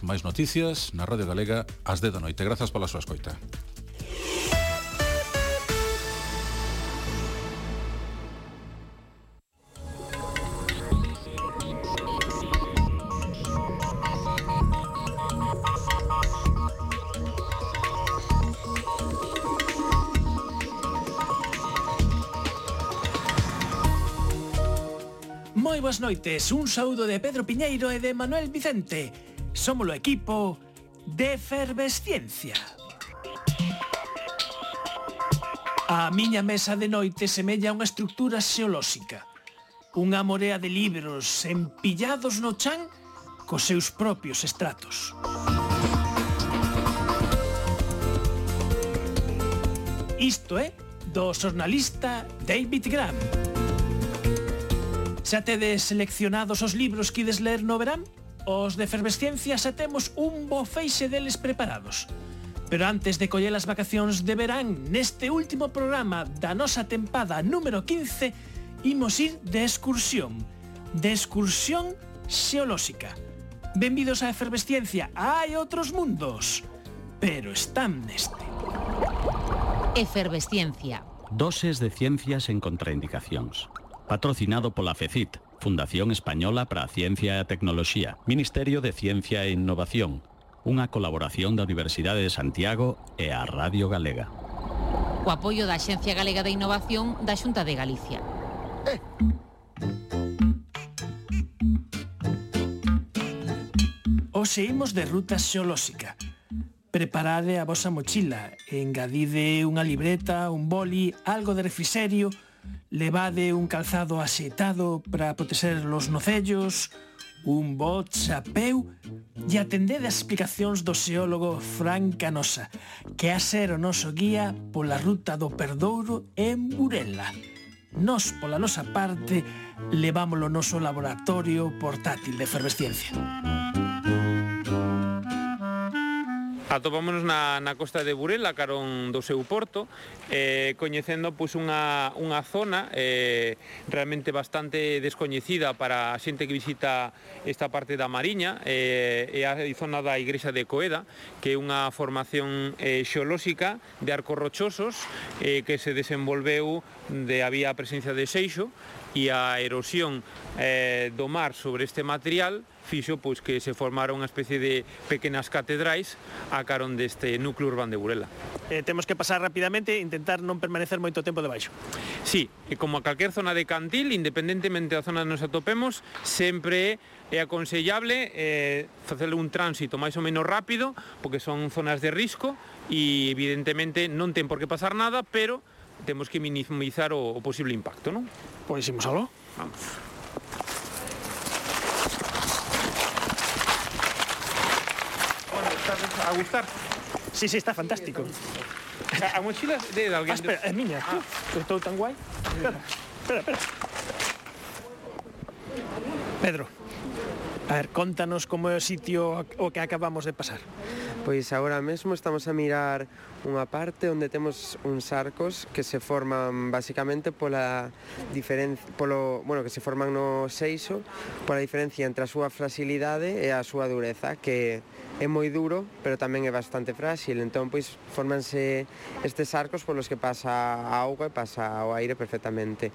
Noticias, máis noticias na Radio Galega ás 10 da noite. Grazas pola súa escoita. Moi boas noites, un saúdo de Pedro Piñeiro e de Manuel Vicente. Somos o equipo de efervesciencia. A miña mesa de noite semella unha estructura xeolóxica. Unha morea de libros empillados no chan cos seus propios estratos. Isto é do xornalista David Graham. Xa tedes seleccionados os libros que ides ler no verán? Os de efervesciencia xa temos un bo feixe deles preparados. Pero antes de coller as vacacións de verán, neste último programa da nosa tempada número 15, imos ir de excursión. De excursión xeolóxica. Benvidos a Efervesciencia, hai outros mundos, pero están neste. Efervesciencia. Doses de ciencias en contraindicacións. Patrocinado pola FECIT, Fundación Española para a Ciencia e a Tecnoloxía, Ministerio de Ciencia e Innovación, unha colaboración da Universidade de Santiago e a Radio Galega. O apoio da Xencia Galega de Innovación da Xunta de Galicia. Eh. Imos de ruta xeolóxica. Preparade a vosa mochila, engadide unha libreta, un boli, algo de refriserio, levade un calzado axeitado para proteser los nocellos, un bo chapeu e atendede as explicacións do xeólogo Fran Canosa, que a ser o noso guía pola ruta do Perdouro en Burela. Nos, pola nosa parte, levámolo o noso laboratorio portátil de efervesciencia. Música Atopámonos na, na costa de Burela, carón do seu porto, eh, coñecendo pois, unha, unha zona eh, realmente bastante descoñecida para a xente que visita esta parte da Mariña, eh, é a zona da Igrexa de Coeda, que é unha formación eh, xeolóxica de arcos rochosos eh, que se desenvolveu de había a presencia de seixo e a erosión eh, do mar sobre este material fixo pois que se formara unha especie de pequenas catedrais a carón deste núcleo urbano de Burela. Eh, temos que pasar rapidamente e intentar non permanecer moito tempo debaixo. Sí, e como a calquer zona de cantil, independentemente da zona nos atopemos, sempre é aconsellable eh, facer un tránsito máis ou menos rápido, porque son zonas de risco e evidentemente non ten por que pasar nada, pero temos que minimizar o, o posible impacto, non? Pois imos algo. Vamos. A gustar. Sí, sí, está fantástico. A, a mochila de, de Ah, alguén. espera, é miña. Ah. Estou tan guai. Espera, espera, espera. Pedro, a ver, contanos como é o sitio o que acabamos de pasar. Pois agora mesmo estamos a mirar unha parte onde temos uns arcos que se forman basicamente pola diferencia polo, bueno, que se forman no seixo pola diferencia entre a súa fragilidade e a súa dureza, que é moi duro, pero tamén é bastante frágil. Entón, pois, formanse estes arcos polos que pasa a auga e pasa o aire perfectamente.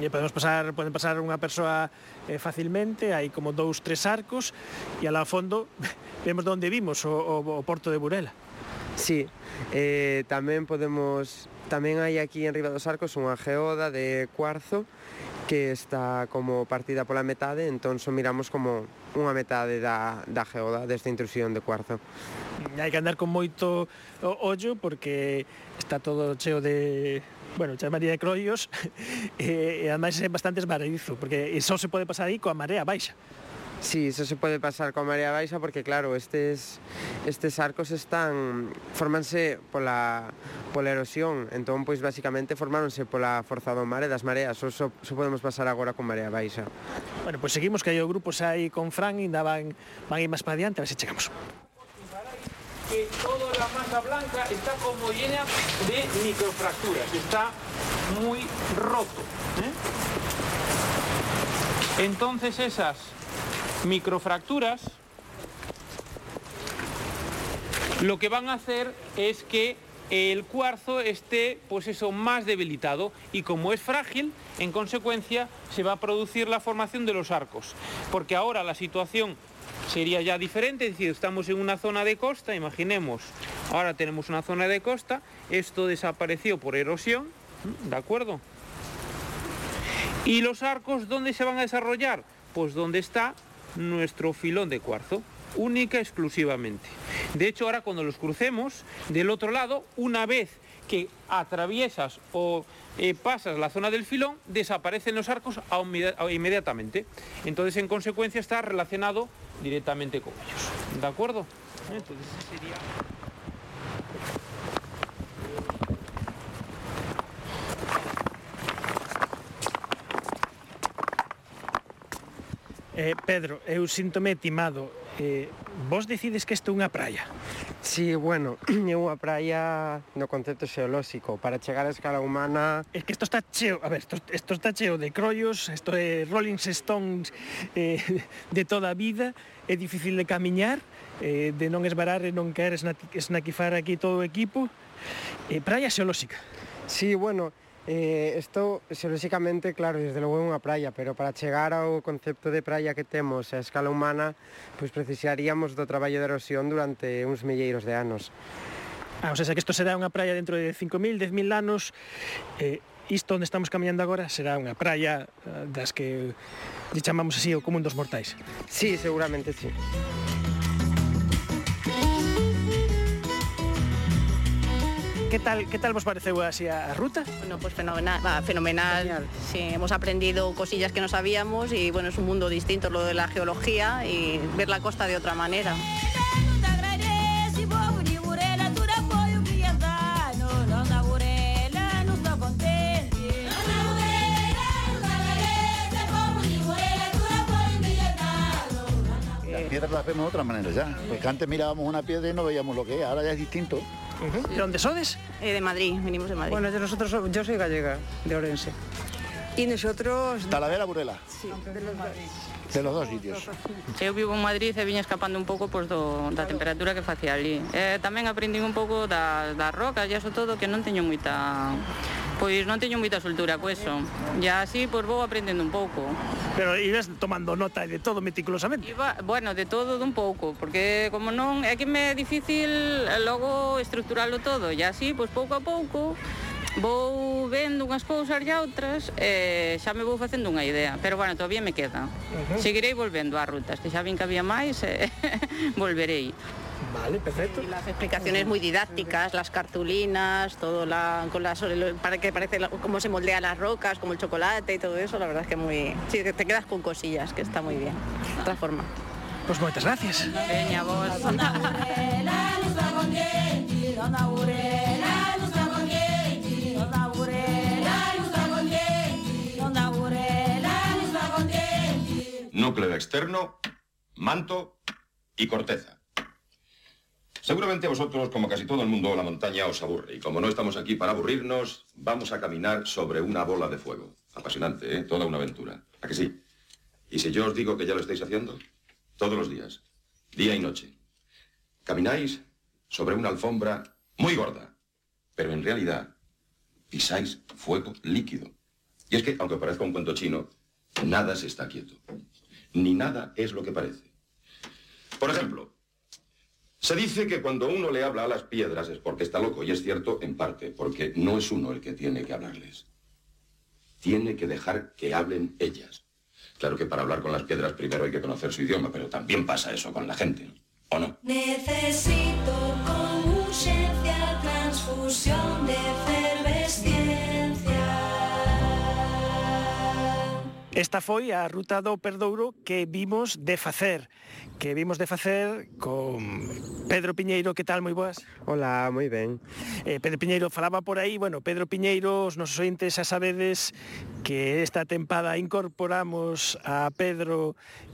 E podemos pasar, poden pasar unha persoa eh, facilmente, hai como dous, tres arcos, e alá ao fondo vemos onde vimos o, o, o porto de Burela. Sí, eh, tamén podemos tamén hai aquí en Riba dos Arcos unha geoda de cuarzo que está como partida pola metade, entón só miramos como unha metade da, da geoda desta intrusión de cuarzo. Hai que andar con moito ollo porque está todo cheo de bueno, chama de croios, e, e ademais é bastante esbaradizo, porque só se pode pasar aí coa marea baixa. Sí, eso se pode pasar coa marea baixa porque claro, estes estes arcos están formanse pola pola erosión, entón pois basicamente formáronse pola forza do mar e das mareas, só, só, só podemos pasar agora con marea baixa. Bueno, pois seguimos que hai o grupo xa aí con Fran, ainda van van ir máis para adiante, a ver se chegamos. Que toda la masa blanca está como llena de microfracturas, está muy roto. ¿eh? Entonces esas microfracturas lo que van a hacer es que el cuarzo esté pues eso más debilitado y como es frágil, en consecuencia se va a producir la formación de los arcos, porque ahora la situación sería ya diferente, es decir, estamos en una zona de costa, imaginemos, ahora tenemos una zona de costa, esto desapareció por erosión, ¿de acuerdo? ¿Y los arcos dónde se van a desarrollar? Pues donde está nuestro filón de cuarzo única exclusivamente. De hecho, ahora cuando los crucemos, del otro lado, una vez que atraviesas o eh, pasas la zona del filón, desaparecen los arcos inmediatamente. Entonces, en consecuencia, está relacionado directamente con ellos. ¿De acuerdo? Entonces, sería... Eh, Pedro, eu síntome timado. Eh, vos decides que isto é unha praia? Si, sí, bueno, é unha praia no concepto xeolóxico, para chegar a escala humana... É que isto está cheo, a ver, isto, isto está cheo de crollos, isto é Rolling Stones eh, de toda a vida, é difícil de camiñar, eh, de non esbarar e non querer esnaquifar aquí todo o equipo, eh, praia xeolóxica. Si, sí, bueno, Eh, isto, xeolóxicamente, claro, desde logo é unha praia, pero para chegar ao concepto de praia que temos a escala humana, pois precisaríamos do traballo de erosión durante uns milleiros de anos. Ah, o sea, que isto será unha praia dentro de 5.000, 10.000 anos, eh, isto onde estamos camiñando agora será unha praia eh, das que lle chamamos así o común dos mortais. Sí, seguramente sí. Que tal, que tal vos pareceu así a ruta? Bueno, pues fenomenal, va, fenomenal. Genial. Sí, hemos aprendido cosillas que no sabíamos y bueno, es un mundo distinto lo de la geología y ver la costa de otra manera. Las piedras las vemos de otra manera ya, porque antes mirábamos una piedra y no veíamos lo que es, ahora ya es distinto. Uh -huh. ¿De dónde sodes? Eh, de Madrid, venimos de Madrid. Bueno, de nosotros, yo soy gallega, de Orense. Y nosotros... Talavera, Burela. Sí, de los dos. De los dos sitios. Eu vivo en Madrid e viña escapando un pouco pois, do, da temperatura que facía ali. Eh, tamén aprendi un pouco da, das rocas e eso todo que non teño moita pois non teño moita soltura co eso. E así pois vou aprendendo un pouco. Pero ibas tomando nota de todo meticulosamente? Iba, bueno, de todo dun pouco, porque como non é que me é difícil logo estructurarlo todo, e así pois pouco a pouco vou vendo unhas cousas e outras e xa me vou facendo unha idea pero bueno, todavía me queda uh -huh. seguirei volvendo ás rutas que xa vin que había máis e volverei Vale, perfecto. Y las explicaciones muy didácticas, las cartulinas, todo la, con las, para que parece la, cómo se moldea las rocas, como el chocolate y todo eso, la verdad es que muy, sí, te quedas con cosillas, que está muy bien. Otra forma. Pues muchas gracias. Vos. Núcleo externo, manto y corteza. Seguramente vosotros, como casi todo el mundo, la montaña os aburre. Y como no estamos aquí para aburrirnos, vamos a caminar sobre una bola de fuego. Apasionante, ¿eh? Toda una aventura. ¿A que sí? Y si yo os digo que ya lo estáis haciendo, todos los días, día y noche, camináis sobre una alfombra muy gorda, pero en realidad pisáis fuego líquido. Y es que, aunque parezca un cuento chino, nada se está quieto ni nada es lo que parece. Por ejemplo, se dice que cuando uno le habla a las piedras es porque está loco, y es cierto en parte, porque no es uno el que tiene que hablarles. Tiene que dejar que hablen ellas. Claro que para hablar con las piedras primero hay que conocer su idioma, pero también pasa eso con la gente, ¿o no? Necesito con urgencia transfusión de Esta foi a ruta do Perdouro que vimos de facer, que vimos de facer con Pedro Piñeiro, que tal, moi boas? Hola, moi ben. Eh, Pedro Piñeiro falaba por aí, bueno, Pedro Piñeiro, os nosos ointes xa sabedes que esta tempada incorporamos a Pedro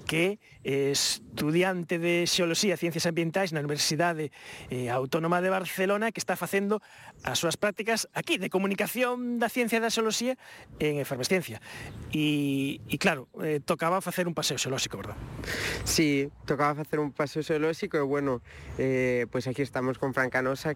que é estudiante de Xeoloxía e Ciencias Ambientais na Universidade eh, Autónoma de Barcelona que está facendo as súas prácticas aquí de comunicación da ciencia da xeoloxía en efervescencia. E, e claro, eh, tocaba facer un paseo xeolóxico, verdad? Sí, tocaba facer un paseo xeolóxico e bueno, eh, pois pues aquí estamos con Francanosa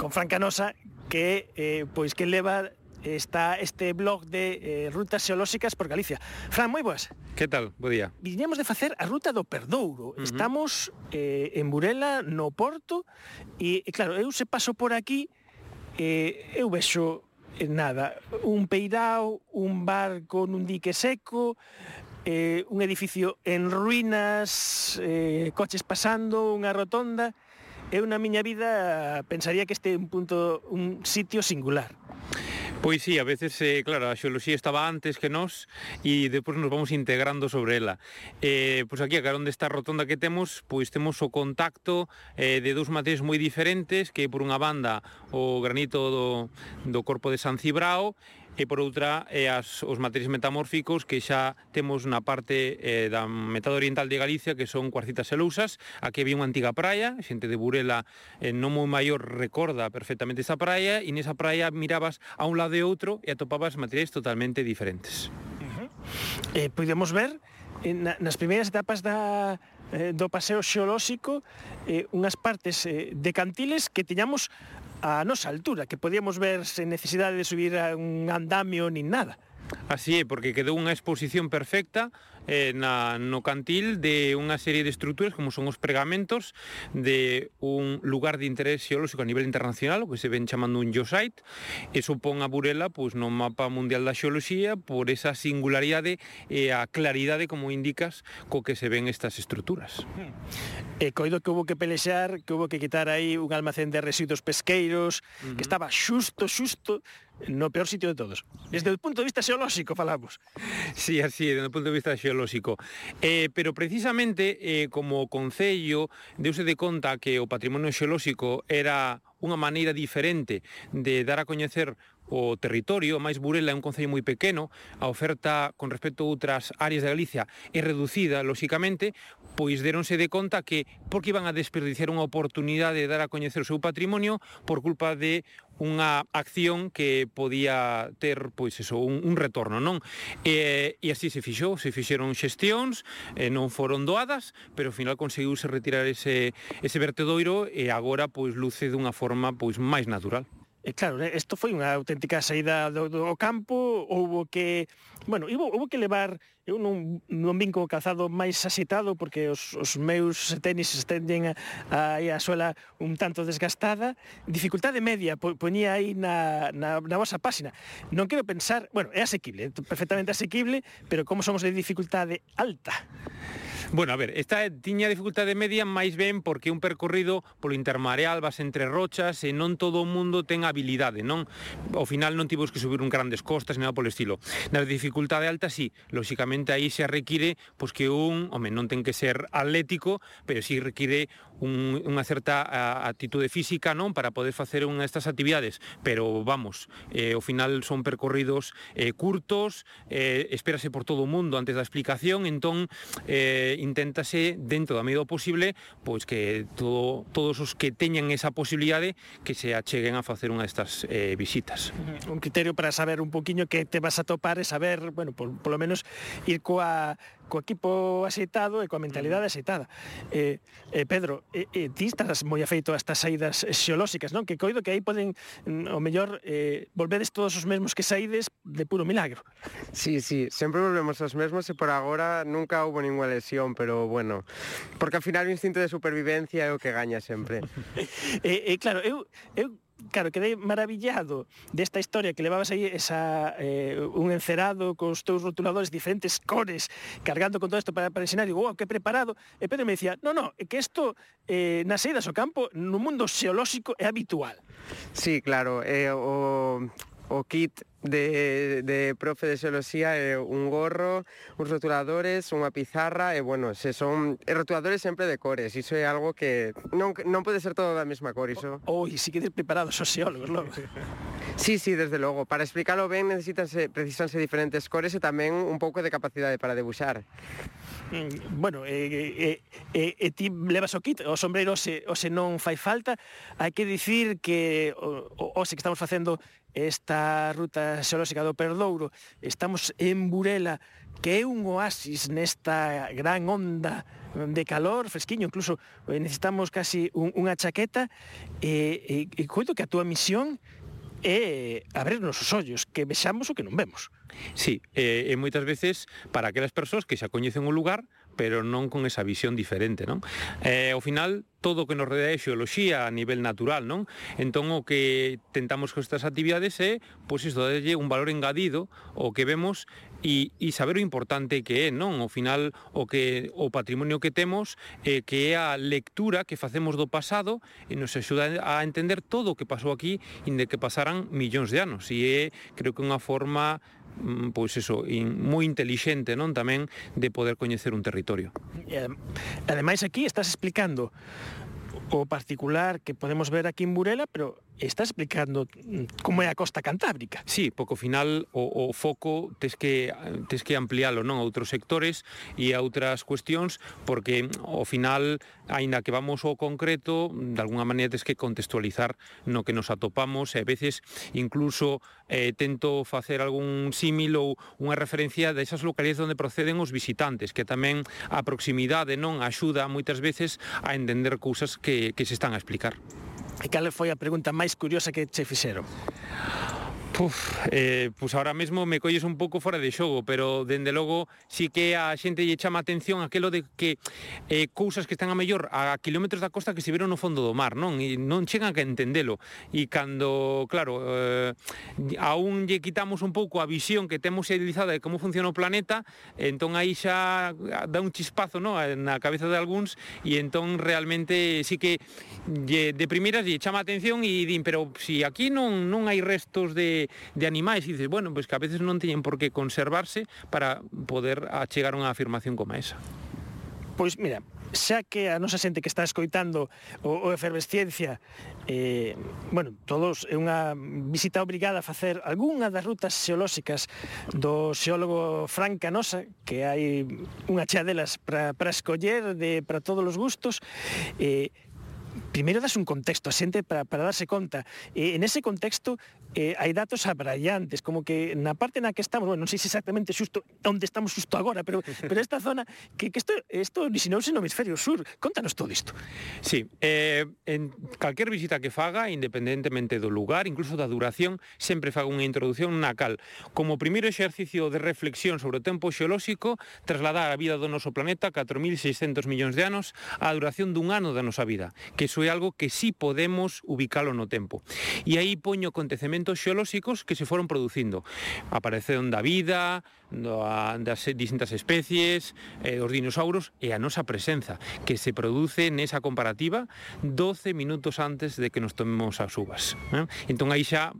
con Francanosa que eh, pois que leva está este blog de eh, rutas xeolóxicas por Galicia. Fran, moi boas. Que tal? Bo día. Viñemos de facer a ruta do Perdouro. Uh -huh. Estamos eh, en Burela, no Porto, e, e claro, eu se paso por aquí, eh, eu vexo eh, nada, un peirao, un barco nun dique seco, eh, un edificio en ruínas, eh, coches pasando, unha rotonda... Eu na miña vida pensaría que este é un punto, un sitio singular. Pois sí, a veces, eh, claro, a xeoloxía estaba antes que nós e depois nos vamos integrando sobre ela. Eh, pois aquí, a carón desta rotonda que temos, pois temos o contacto eh, de dous materiais moi diferentes, que por unha banda o granito do, do corpo de San Cibrao e por outra é as, os materiais metamórficos que xa temos na parte eh, da metade oriental de Galicia que son cuarcitas e aquí había unha antiga praia, xente de Burela eh, non moi maior recorda perfectamente esa praia e nesa praia mirabas a un lado e outro e atopabas materiais totalmente diferentes. Uh -huh. Eh, podemos ver eh, na, nas primeiras etapas da, eh, do paseo xeolóxico eh, unhas partes eh, de cantiles que tiñamos a nosa altura, que podíamos ver sen necesidade de subir a un andamio nin nada. Así é, porque quedou unha exposición perfecta eh, na, no cantil de unha serie de estruturas como son os pregamentos de un lugar de interés xeolóxico a nivel internacional, o que se ven chamando un geosite, e supón a Burela pois, no mapa mundial da xeoloxía por esa singularidade e a claridade, como indicas, co que se ven estas estruturas. E coido que houve que pelexar, que houve que quitar aí un almacén de residuos pesqueiros, uh -huh. que estaba xusto, xusto no peor sitio de todos. Desde o punto de vista xeolóxico falamos. Sí, así, desde o punto de vista xeolóxico. Eh, pero precisamente eh, como Concello deuse de conta que o patrimonio xeolóxico era unha maneira diferente de dar a coñecer o territorio, máis Burela é un concello moi pequeno, a oferta con respecto a outras áreas de Galicia é reducida, lóxicamente, pois deronse de conta que porque iban a desperdiciar unha oportunidade de dar a coñecer o seu patrimonio por culpa de unha acción que podía ter pois eso, un, un retorno, non? E, e así se fixou, se fixeron xestións, e non foron doadas, pero ao final conseguiuse retirar ese, ese vertedoiro e agora pois luce dunha forma pois máis natural. E claro, eh, isto foi unha auténtica saída do, do campo, houbo que, bueno, houbo, houbo que levar, eu non, non vin co calzado máis asitado porque os, os meus tenis estenden aí a, a suela un tanto desgastada, dificultade media po, poñía aí na, na, na vosa páxina. Non quero pensar, bueno, é asequible, perfectamente asequible, pero como somos de dificultade alta. Bueno, a ver, esta tiña dificultade media máis ben porque un percorrido polo intermareal vas entre rochas e non todo o mundo ten habilidade, non? Ao final non tivemos que subir un grandes costas, nada polo estilo. Na dificultade alta, sí, lóxicamente aí se require pois que un, home, non ten que ser atlético, pero sí require un, unha certa actitude física non para poder facer unha destas actividades, pero vamos, eh, ao final son percorridos eh, curtos, eh, espérase por todo o mundo antes da explicación, entón eh, inténtase dentro da medida posible pois que todo, todos os que teñan esa posibilidade que se acheguen a facer unha destas eh, visitas. Un criterio para saber un poquiño que te vas a topar e saber, bueno, por, por lo menos ir coa co equipo aceitado e coa mentalidade mm. aceitada. Eh, eh, Pedro, eh, eh, ti estás moi afeito a estas saídas xeolóxicas, non? Que coido que aí poden, mm, o mellor, eh, volvedes todos os mesmos que saídes de puro milagro. Sí, sí, sempre volvemos os mesmos e por agora nunca houve ninguna lesión, pero bueno, porque ao final o instinto de supervivencia é o que gaña sempre. e, eh, eh, claro, eu, eu claro, quedei maravillado desta historia que levabas aí esa, eh, un encerado cos teus rotuladores diferentes cores cargando con todo isto para, para ensinar, digo, wow, que preparado. E Pedro me decía, no, no, é que isto eh, nas saídas ao campo no mundo xeolóxico é habitual. Sí, claro, eh, o, o kit de, de profe de xeoloxía é un gorro, uns rotuladores, unha pizarra e, bueno, se son e rotuladores sempre de cores. Iso é algo que non, non pode ser todo da mesma cor, iso. Oi, si quedes preparados os xeólogos, logo. Sí, sí, desde logo. Para explicarlo ben necesitanse, precisanse diferentes cores e tamén un pouco de capacidade para debuxar. Mm, bueno, e, e, e, e ti levas o kit, o sombreiro se, o se non fai falta, hai que dicir que o, o, o se que estamos facendo esta ruta xeolóxica do Perdouro, estamos en Burela, que é un oasis nesta gran onda de calor, fresquiño, incluso necesitamos casi un, unha chaqueta, e, e, e coito que a túa misión é abrirnos os ollos, que vexamos o que non vemos. Sí, e, e moitas veces para aquelas persoas que xa coñecen o lugar pero non con esa visión diferente, non? Eh, ao final, todo o que nos rodea é xeoloxía a nivel natural, non? Entón, o que tentamos con estas actividades é, pois, isto, darlle un valor engadido o que vemos e, e saber o importante que é, non? Ao final, o que o patrimonio que temos eh, que é a lectura que facemos do pasado e nos axuda a entender todo o que pasou aquí inde que pasaran millóns de anos. E é, creo que unha forma Mm, pois eso, in, moi intelixente, non, tamén de poder coñecer un territorio. E, ademais aquí estás explicando o particular que podemos ver aquí en Burela, pero está explicando mm, como é a costa cantábrica. Sí, porque ao final o, o foco tes que, tes que ampliálo non a outros sectores e a outras cuestións, porque mm, ao final, aínda que vamos ao concreto, mm, de alguna maneira tes que contextualizar no que nos atopamos e a veces incluso eh, tento facer algún símil ou unha referencia desas localidades onde proceden os visitantes, que tamén a proximidade non axuda moitas veces a entender cousas que, que se están a explicar. E cal foi a pregunta máis curiosa que che fixeron? Puf, eh, pois ahora mesmo me colles un pouco fora de xogo, pero dende logo sí que a xente lle chama atención aquelo de que eh, cousas que están a mellor a kilómetros da costa que se viron no fondo do mar, non? E non chegan a entendelo. E cando, claro, eh, aún lle quitamos un pouco a visión que temos idealizada de como funciona o planeta, entón aí xa dá un chispazo non? na cabeza de algúns e entón realmente sí que lle, de primeiras lle chama atención e din, pero si aquí non, non hai restos de de, animais e dices, bueno, pois que a veces non teñen por que conservarse para poder achegar unha afirmación como esa. Pois mira, xa que a nosa xente que está escoitando o, o efervesciencia eh, bueno, todos é unha visita obrigada a facer algunha das rutas xeolóxicas do xeólogo Fran Canosa que hai unha chea delas para escoller de, para todos os gustos eh, primeiro das un contexto a xente para, para darse conta. E en ese contexto eh, hai datos abrallantes, como que na parte na que estamos, bueno, non sei se exactamente xusto onde estamos xusto agora, pero pero esta zona que que isto isto orixinouse no hemisferio sur. Contanos todo isto. Sí, eh en calquer visita que faga, independentemente do lugar, incluso da duración, sempre fago unha introdución na cal, como primeiro exercicio de reflexión sobre o tempo xeolóxico, trasladar a vida do noso planeta 4600 millóns de anos á duración dun ano da nosa vida, que iso é algo que sí podemos ubicalo no tempo. E aí poño acontecementos elementos xeolóxicos que se foron producindo. Apareceron da vida, das distintas especies, eh, os dinosauros e a nosa presenza, que se produce nesa comparativa 12 minutos antes de que nos tomemos as uvas. Eh? Entón aí xa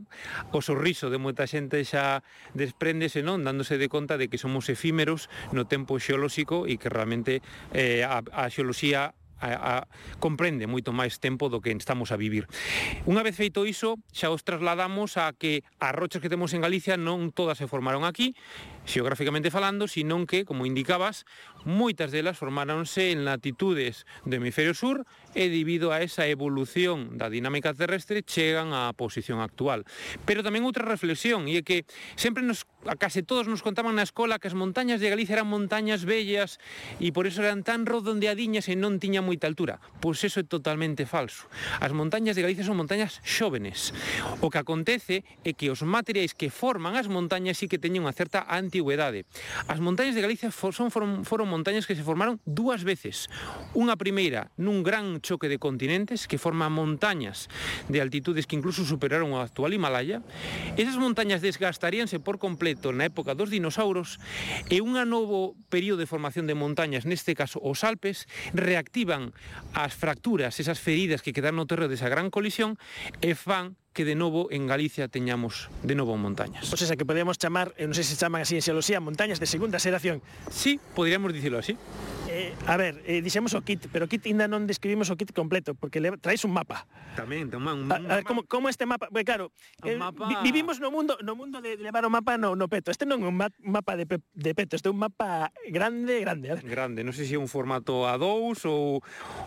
o sorriso de moita xente xa despréndese, non? Dándose de conta de que somos efímeros no tempo xeolóxico e que realmente eh, a, a xeoloxía a, a, comprende moito máis tempo do que estamos a vivir. Unha vez feito iso, xa os trasladamos a que as rochas que temos en Galicia non todas se formaron aquí, xeográficamente falando, senón que, como indicabas, moitas delas formáronse en latitudes do hemisferio sur, e debido a esa evolución da dinámica terrestre chegan á posición actual. Pero tamén outra reflexión, e é que sempre nos a case todos nos contaban na escola que as montañas de Galicia eran montañas bellas e por iso eran tan redondeadiñas e non tiña moita altura. Pois eso é totalmente falso. As montañas de Galicia son montañas xóvenes. O que acontece é que os materiais que forman as montañas sí que teñen unha certa antigüedade. As montañas de Galicia son, foron, foron montañas que se formaron dúas veces. Unha primeira nun gran choque de continentes que forma montañas de altitudes que incluso superaron o actual Himalaya, esas montañas desgastaríanse por completo na época dos dinosauros e un novo período de formación de montañas, neste caso os Alpes, reactivan as fracturas, esas feridas que quedaron no terreo desa gran colisión e fan que de novo en Galicia teñamos de novo montañas. Pois o sea, que podemos chamar, non sei se chaman así en xeoloxía, montañas de segunda xeración. Sí, poderíamos dicilo así. Eh, a ver, eh, dixemos o kit, pero kit ainda non describimos o kit completo, porque le traes un mapa. Tamén, tamén, un, a, un a, ver, Como, como este mapa, pues, claro, eh, mapa... Vi, vivimos no mundo no mundo de, de levar o mapa no, no peto. Este non é un ma, mapa de, pe, de peto, este é un mapa grande, grande. A ver. Grande, non sei se é un formato A2 ou,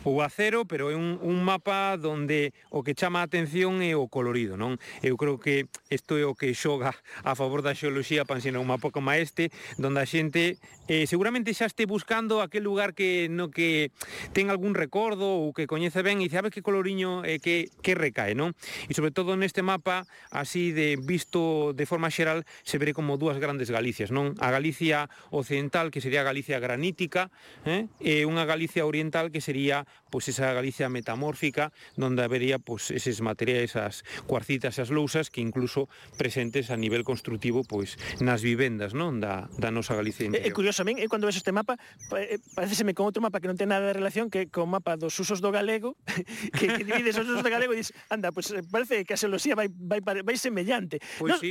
ou A0, pero é un, un mapa donde o que chama a atención é o colorido, non? Eu creo que isto é o que xoga a favor da xeoloxía para ensinar un mapa como este, donde a xente eh, seguramente xa este buscando aquel lugar que no que ten algún recordo ou que coñece ben e dice, a ver que coloriño eh, que, que recae, non? E sobre todo neste mapa, así de visto de forma xeral, se veré como dúas grandes Galicias, non? A Galicia occidental, que sería a Galicia granítica, eh? e unha Galicia oriental, que sería pois esa Galicia metamórfica, onde habería pois eses materiais, as cuarcitas, as lousas, que incluso presentes a nivel construtivo pois nas vivendas, non? Da, da nosa Galicia interior. É, é curioso, ben, é, eh, cando ves este mapa, eh, parece me con outro mapa que non ten nada de relación que co mapa dos usos do galego, que, que divides os usos do galego e dices, anda, pois pues, parece que a xeoloxía vai, vai, vai semellante. Pois pues sí.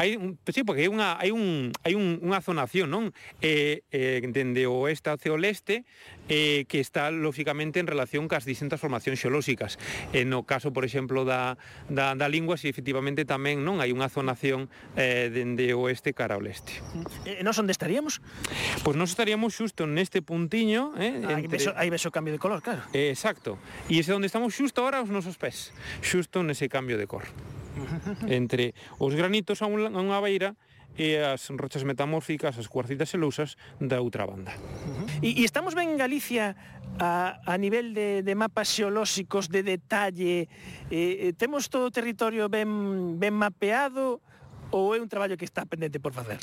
Hai un, pues sí, porque hai unha, hai un, hai un, unha zonación, non? Eh, eh, dende o oeste hacia o leste, eh, que está lóxicamente en relación cas distintas formacións xeolóxicas. E no caso, por exemplo, da, da, da lingua, si efectivamente tamén non hai unha zonación eh, dende o oeste cara ao leste. E nos onde estaríamos? Pois pues nos estaríamos xusto neste puntiño. Eh, ah, entre... Aí ves o cambio de color, claro. Eh, exacto. E ese onde estamos xusto ahora os nosos pés. Xusto nese cambio de cor. entre os granitos a, un, a unha beira e as rochas metamórficas, as cuarcitas e lousas da outra banda. Uh -huh. E, e estamos ben en Galicia a, a nivel de, de mapas xeolóxicos, de detalle, eh, temos todo o territorio ben, ben mapeado, ou é un traballo que está pendente por facer?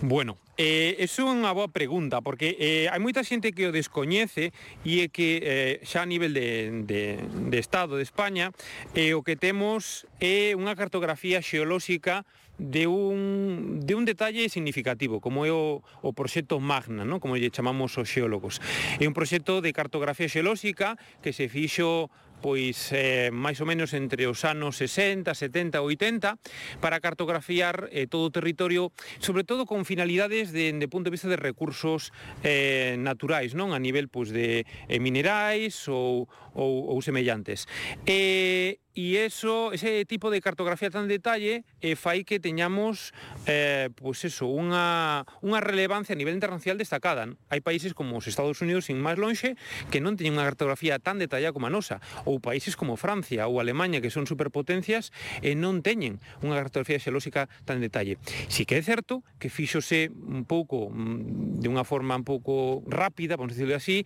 Bueno, eh, é unha boa pregunta, porque eh, hai moita xente que o descoñece e é que eh, xa a nivel de, de, de Estado de España eh, o que temos é unha cartografía xeolóxica de un, de un detalle significativo, como é o, o proxecto Magna, non? como lle chamamos os xeólogos. É un proxecto de cartografía xeolóxica que se fixo pois eh, máis ou menos entre os anos 60, 70, 80 para cartografiar eh, todo o territorio, sobre todo con finalidades de, de punto de vista de recursos eh, naturais, non a nivel pois, de eh, minerais ou, ou, ou semellantes. Eh, E eso, ese tipo de cartografía tan detalle eh, fai que teñamos eh, pues eso, unha, unha relevancia a nivel internacional destacada. Hai países como os Estados Unidos, sin máis lonxe, que non teñen unha cartografía tan detallada como a nosa, ou países como Francia ou Alemanha, que son superpotencias, e eh, non teñen unha cartografía xelóxica tan detalle. Si que é certo que fíxose un pouco, mm, de unha forma un pouco rápida, vamos decirlo así,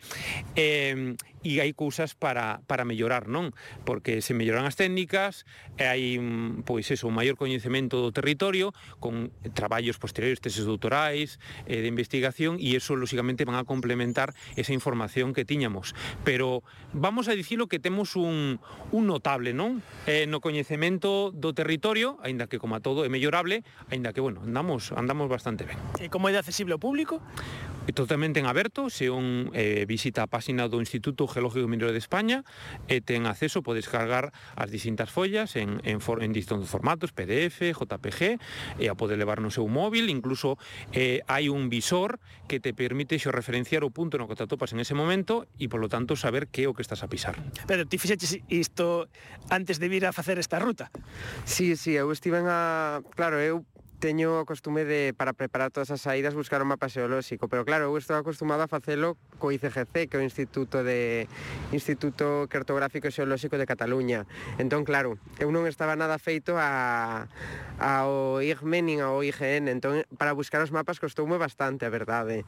eh, e hai cousas para, para mellorar, non? Porque se melloran as técnicas, e hai, mm, pois, eso, un maior coñecemento do territorio, con traballos posteriores, teses doutorais, eh, de investigación, e eso, lóxicamente, van a complementar esa información que tiñamos. Pero vamos a dicilo que temos un, un notable, non? Eh, no coñecemento do territorio, aínda que, como a todo, é mellorable, aínda que, bueno, andamos, andamos bastante ben. E como é de accesible ao público? É totalmente en aberto, se un eh, visita a página do Instituto Geológico Mineiro de España e ten acceso, pode descargar as distintas follas en, en, for, en distintos formatos, PDF, JPG, e a pode levar no seu móvil, incluso eh, hai un visor que te permite xorreferenciar o punto no que te atopas en ese momento e, polo tanto, saber que é o que estás a pisar. Pero ti fixeches isto antes de vir a facer esta ruta? Sí, sí, eu estiven a... Claro, eu teño o costume de, para preparar todas as saídas, buscar un mapa xeolóxico, pero claro, eu estou acostumado a facelo co ICGC, que é o Instituto de Instituto Cartográfico e Xeolóxico de Cataluña. Entón, claro, eu non estaba nada feito a, ao IGME nin ao IGN, entón, para buscar os mapas costoume bastante, a verdade.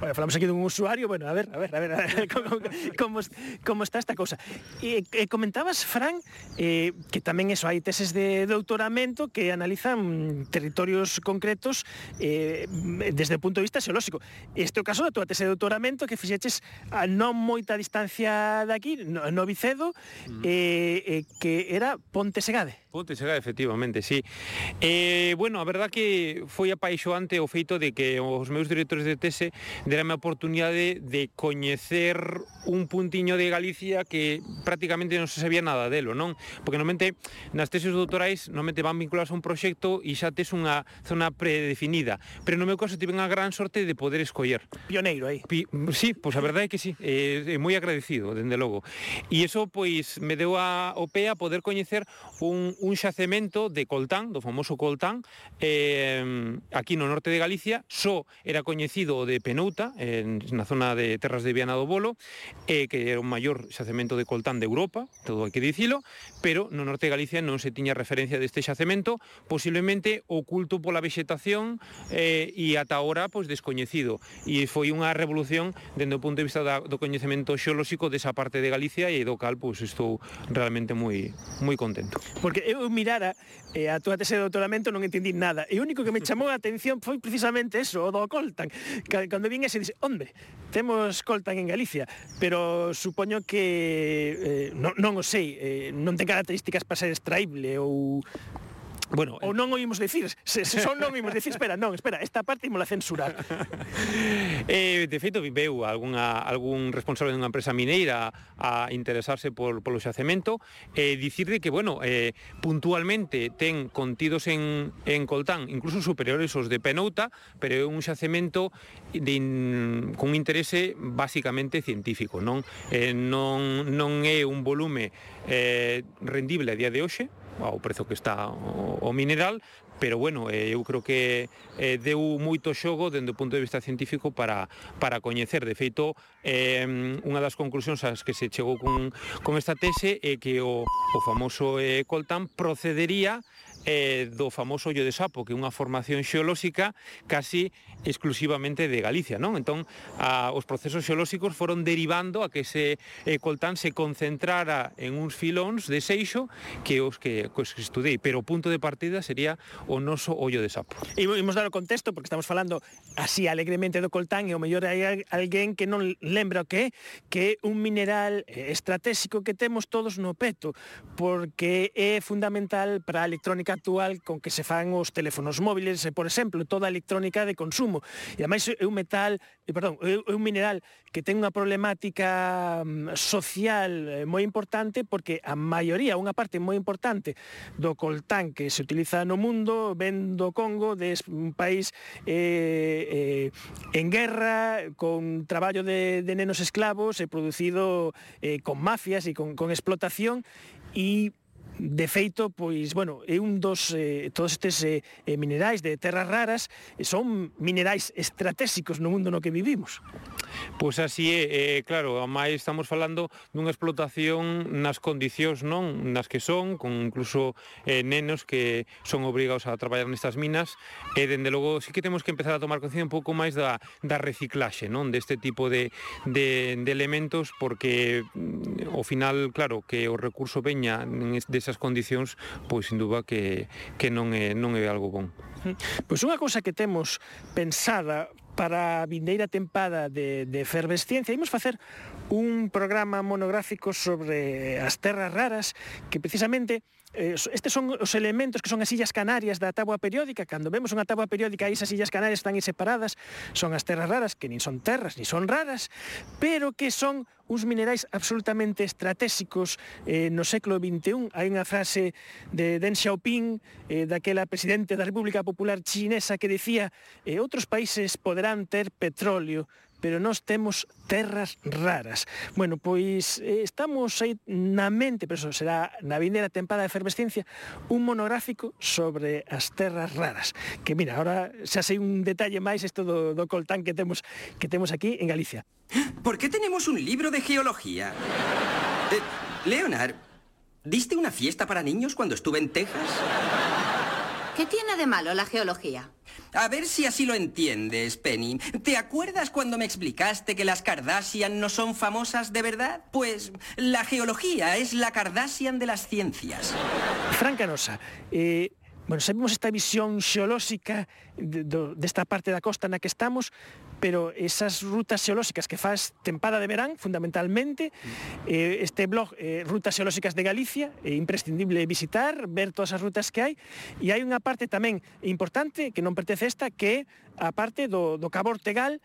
Bueno, falamos aquí dun usuario, bueno, a ver, a ver, a ver, a ver como, como, como está esta cousa. E, e comentabas, Fran, eh, que tamén eso, hai teses de doutoramento que analizan territorios concretos eh, desde o punto de vista xeolóxico. Este é o caso da tua tese de doutoramento que fixeches a non moita distancia daqui, no, no Vicedo, mm. eh, eh, que era Ponte Segade. Ponte Sega, efectivamente, sí. Eh, bueno, a verdad que foi apaixoante o feito de que os meus directores de tese deranme a oportunidade de coñecer un puntiño de Galicia que prácticamente non se sabía nada delo, non? Porque normalmente nas teses doutorais normalmente van vinculadas a un proxecto e xa tes unha zona predefinida, pero no meu caso tive unha gran sorte de poder escoller. Pioneiro aí. Pi sí, pois a verdade é que sí, é eh, moi agradecido, dende logo. E iso pois me deu a o pé a poder coñecer un un xacemento de coltán, do famoso coltán, eh, aquí no norte de Galicia, só era coñecido de Penouta, eh, na zona de terras de Viana do Bolo, eh, que era o maior xacemento de coltán de Europa, todo hai que dicilo, pero no norte de Galicia non se tiña referencia deste xacemento, posiblemente oculto pola vegetación eh, e ata agora pois, descoñecido. E foi unha revolución dende o punto de vista da, do coñecemento xeolóxico desa parte de Galicia e do cal pois, estou realmente moi moi contento. Porque é eu mirara e a túa tese de doutoramento non entendí nada. E o único que me chamou a atención foi precisamente eso, o do coltan. Cando vin ese, dixe, onde? Temos coltan en Galicia, pero supoño que eh, non, non o sei, eh, non ten características para ser extraíble ou Bueno, ou eh. non o imos decir, se, se son non oímos decir, espera, non, espera, esta parte imola censurar. eh, de feito viveu alguna, algún responsable dunha empresa mineira a interesarse por polo xacemento e eh, dicirle que, bueno, eh, puntualmente ten contidos en, en coltán incluso superiores aos de Penouta, pero é un xacemento de in, con interese basicamente científico, non? Eh, non, non é un volume eh, rendible a día de hoxe, ao prezo que está o, o mineral, pero bueno, eh, eu creo que eh, deu moito xogo dende o punto de vista científico para, para coñecer. De feito, eh, unha das conclusións ás que se chegou con, con esta tese é que o, o famoso eh, coltán procedería eh, do famoso ollo de sapo, que é unha formación xeolóxica casi exclusivamente de Galicia, non? Entón, a, os procesos xeolóxicos foron derivando a que ese eh, coltán se concentrara en uns filóns de seixo que os que, que os que estudei, pero o punto de partida sería o noso ollo de sapo. E imos dar o contexto, porque estamos falando así alegremente do coltán, e o mellor hai alguén que non lembra o que é, que é un mineral eh, estratégico que temos todos no peto, porque é fundamental para a electrónica actual con que se fan os teléfonos móviles e, por exemplo, toda a electrónica de consumo. E ademais é un metal, eh, perdón, é un mineral que ten unha problemática mm, social eh, moi importante porque a maioría, unha parte moi importante do coltán que se utiliza no mundo ven do Congo, de un país eh, eh, en guerra, con traballo de, de nenos esclavos, e producido eh, con mafias e con, con explotación, e De feito, pois, bueno, é un dos eh, todos estes eh, eh minerais de terras raras eh, son minerais estratégicos no mundo no que vivimos. Pois así é, eh, claro, a máis estamos falando dunha explotación nas condicións non nas que son, con incluso eh, nenos que son obrigados a traballar nestas minas, e dende logo sí que temos que empezar a tomar conciencia un pouco máis da, da reciclaxe, non, deste tipo de, de, de elementos, porque mm, ao final, claro, que o recurso veña en esas condicións, pois sin dúba que, que non, é, non é algo bon. Pois unha cousa que temos pensada para a vindeira tempada de, de efervesciencia imos facer un programa monográfico sobre as terras raras que precisamente eh, estes son os elementos que son as illas canarias da táboa periódica cando vemos unha táboa periódica esas illas canarias están aí separadas son as terras raras que nin son terras ni son raras pero que son uns minerais absolutamente estratégicos eh, no século XXI. Hai unha frase de Deng Xiaoping, eh, daquela presidente da República Popular Chinesa, que dicía eh, outros países poderán ter petróleo, pero nós temos terras raras. Bueno, pois eh, estamos aí na mente, pero eso será na vindeira tempada de efervescencia, un monográfico sobre as terras raras. Que mira, ahora xa sei un detalle máis isto do, do coltán que temos que temos aquí en Galicia. ¿Por qué tenemos un libro de geología? Eh, Leonard, ¿diste una fiesta para niños cuando estuve en Texas? ¿Qué tiene de malo la geología? A ver si así lo entiendes, Penny. ¿Te acuerdas cuando me explicaste que las Kardashian no son famosas de verdad? Pues la geología es la Kardashian de las ciencias. Fran Canosa, eh, bueno, sabemos esta visión xeolóxica de, do, desta parte da costa na que estamos, pero esas rutas xeolóxicas que faz tempada de verán, fundamentalmente, eh, este blog eh, Rutas Xeolóxicas de Galicia, é eh, imprescindible visitar, ver todas as rutas que hai, e hai unha parte tamén importante que non pertence a esta, que é a parte do, do Cabo Ortegal,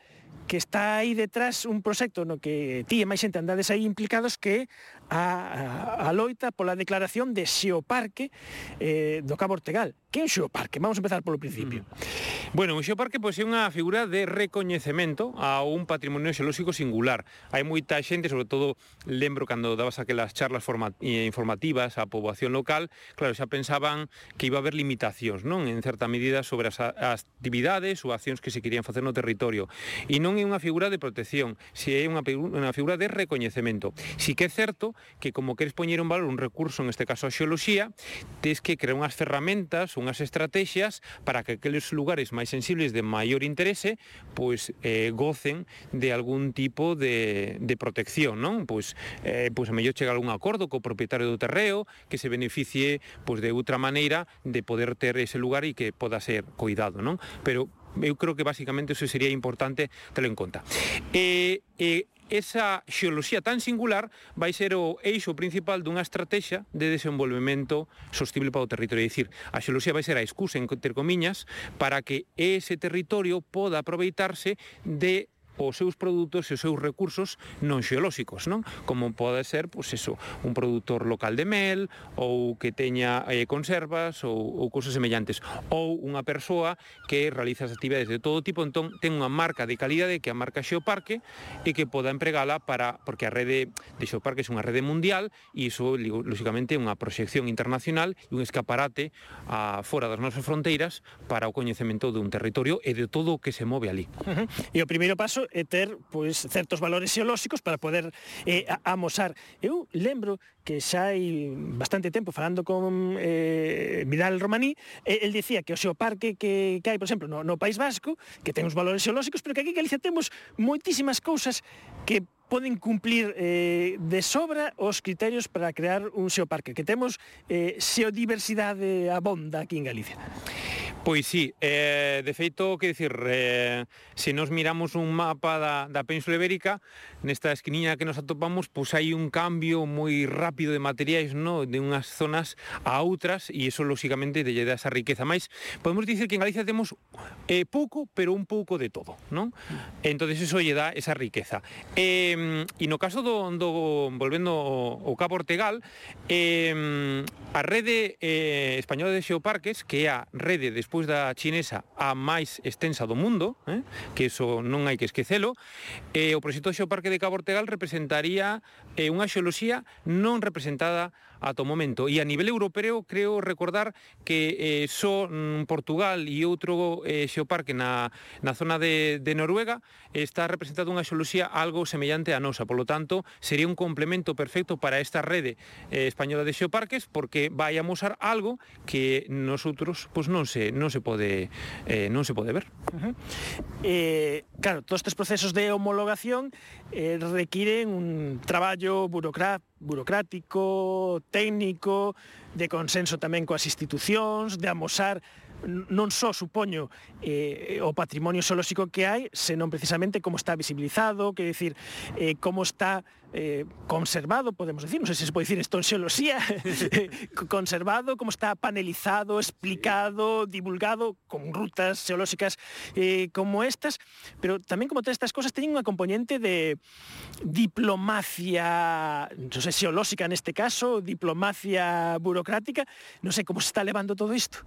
que está aí detrás un proxecto no que ti e máis xente andades aí implicados que a, a, a loita pola declaración de Xeoparque eh, do Cabo Ortegal. Que é un xeoparque? Vamos a empezar polo principio. Mm. Bueno, un xeoparque pois, é unha figura de recoñecemento a un patrimonio xeolóxico singular. Hai moita xente, sobre todo lembro cando dabas aquelas charlas forma, eh, informativas á poboación local, claro, xa pensaban que iba a haber limitacións, non? En certa medida sobre as, as actividades ou accións que se querían facer no territorio. E non é unha figura de protección, se é unha, unha figura de recoñecemento. Si que é certo que como queres poñer un valor un recurso, en este caso a xeoloxía, tes que crear unhas ferramentas, unhas estrategias para que aqueles lugares máis sensibles de maior interese pois eh, gocen de algún tipo de, de protección, non? Pois, eh, pois a mellor chega algún acordo co propietario do terreo que se beneficie pois de outra maneira de poder ter ese lugar e que poda ser cuidado, non? Pero eu creo que basicamente eso sería importante telo en conta. E, e Esa xeoloxía tan singular vai ser o eixo principal dunha estrategia de desenvolvemento sostible para o territorio. É dicir, a xeoloxía vai ser a excusa, entre comiñas, para que ese territorio poda aproveitarse de os seus produtos e os seus recursos non xeolóxicos, non? Como pode ser, pois eso, un produtor local de mel ou que teña eh, conservas ou, ou cousas semellantes ou unha persoa que realiza as actividades de todo tipo, entón ten unha marca de calidade que é a marca Xeoparque e que poda empregala para porque a rede de Xeoparque é unha rede mundial e iso lógicamente é unha proxección internacional e un escaparate a fora das nosas fronteiras para o coñecemento dun territorio e de todo o que se move ali. Uh -huh. E o primeiro paso e ter pois, certos valores xeolóxicos para poder eh, amosar. Eu lembro que xa hai bastante tempo falando con eh, Vidal Romaní, eh, el dicía que o xeoparque que, que hai, por exemplo, no, no País Vasco, que ten uns valores xeolóxicos, pero que aquí en Galicia temos moitísimas cousas que poden cumplir eh, de sobra os criterios para crear un xeoparque, que temos eh, xeodiversidade abonda aquí en Galicia. Pois sí, eh, de feito, que dicir, eh, se nos miramos un mapa da, da Península Ibérica, nesta esquiniña que nos atopamos, pois hai un cambio moi rápido de materiais, no? de unhas zonas a outras, e iso, lóxicamente, te lle dá esa riqueza. Mais, podemos dicir que en Galicia temos eh, pouco, pero un pouco de todo, non? Entón, iso lle dá esa riqueza. Eh, Eh, e no caso do, do volvendo ao Cabo Ortegal, eh, a rede eh, española de xeoparques, que é a rede despois da chinesa a máis extensa do mundo, eh, que iso non hai que esquecelo, eh, o proxecto xeoparque de Cabo Ortegal representaría eh, unha xeoloxía non representada ata o momento. E a nivel europeo creo recordar que eh, só so, Portugal e outro eh, xeoparque na, na zona de, de Noruega está representado unha xoloxía algo semellante a nosa, polo tanto, sería un complemento perfecto para esta rede eh, española de xeoparques porque vai a mostrar algo que nosotros pois pues, non se non se pode eh, non se pode ver. Uh -huh. eh, claro, todos estes procesos de homologación eh, requiren un traballo burocrático burocrático, técnico, de consenso tamén coas institucións, de amosar non só supoño eh, o patrimonio xolóxico que hai, senón precisamente como está visibilizado, que decir, eh, como está Eh, conservado, podemos decir, no sé si se puede decir esto en xeolosía, eh, conservado, cómo está panelizado, explicado, divulgado, con rutas geológicas eh, como estas, pero también como todas estas cosas tienen una componente de diplomacia, no sé, geológica en este caso, diplomacia burocrática, no sé cómo se está elevando todo esto.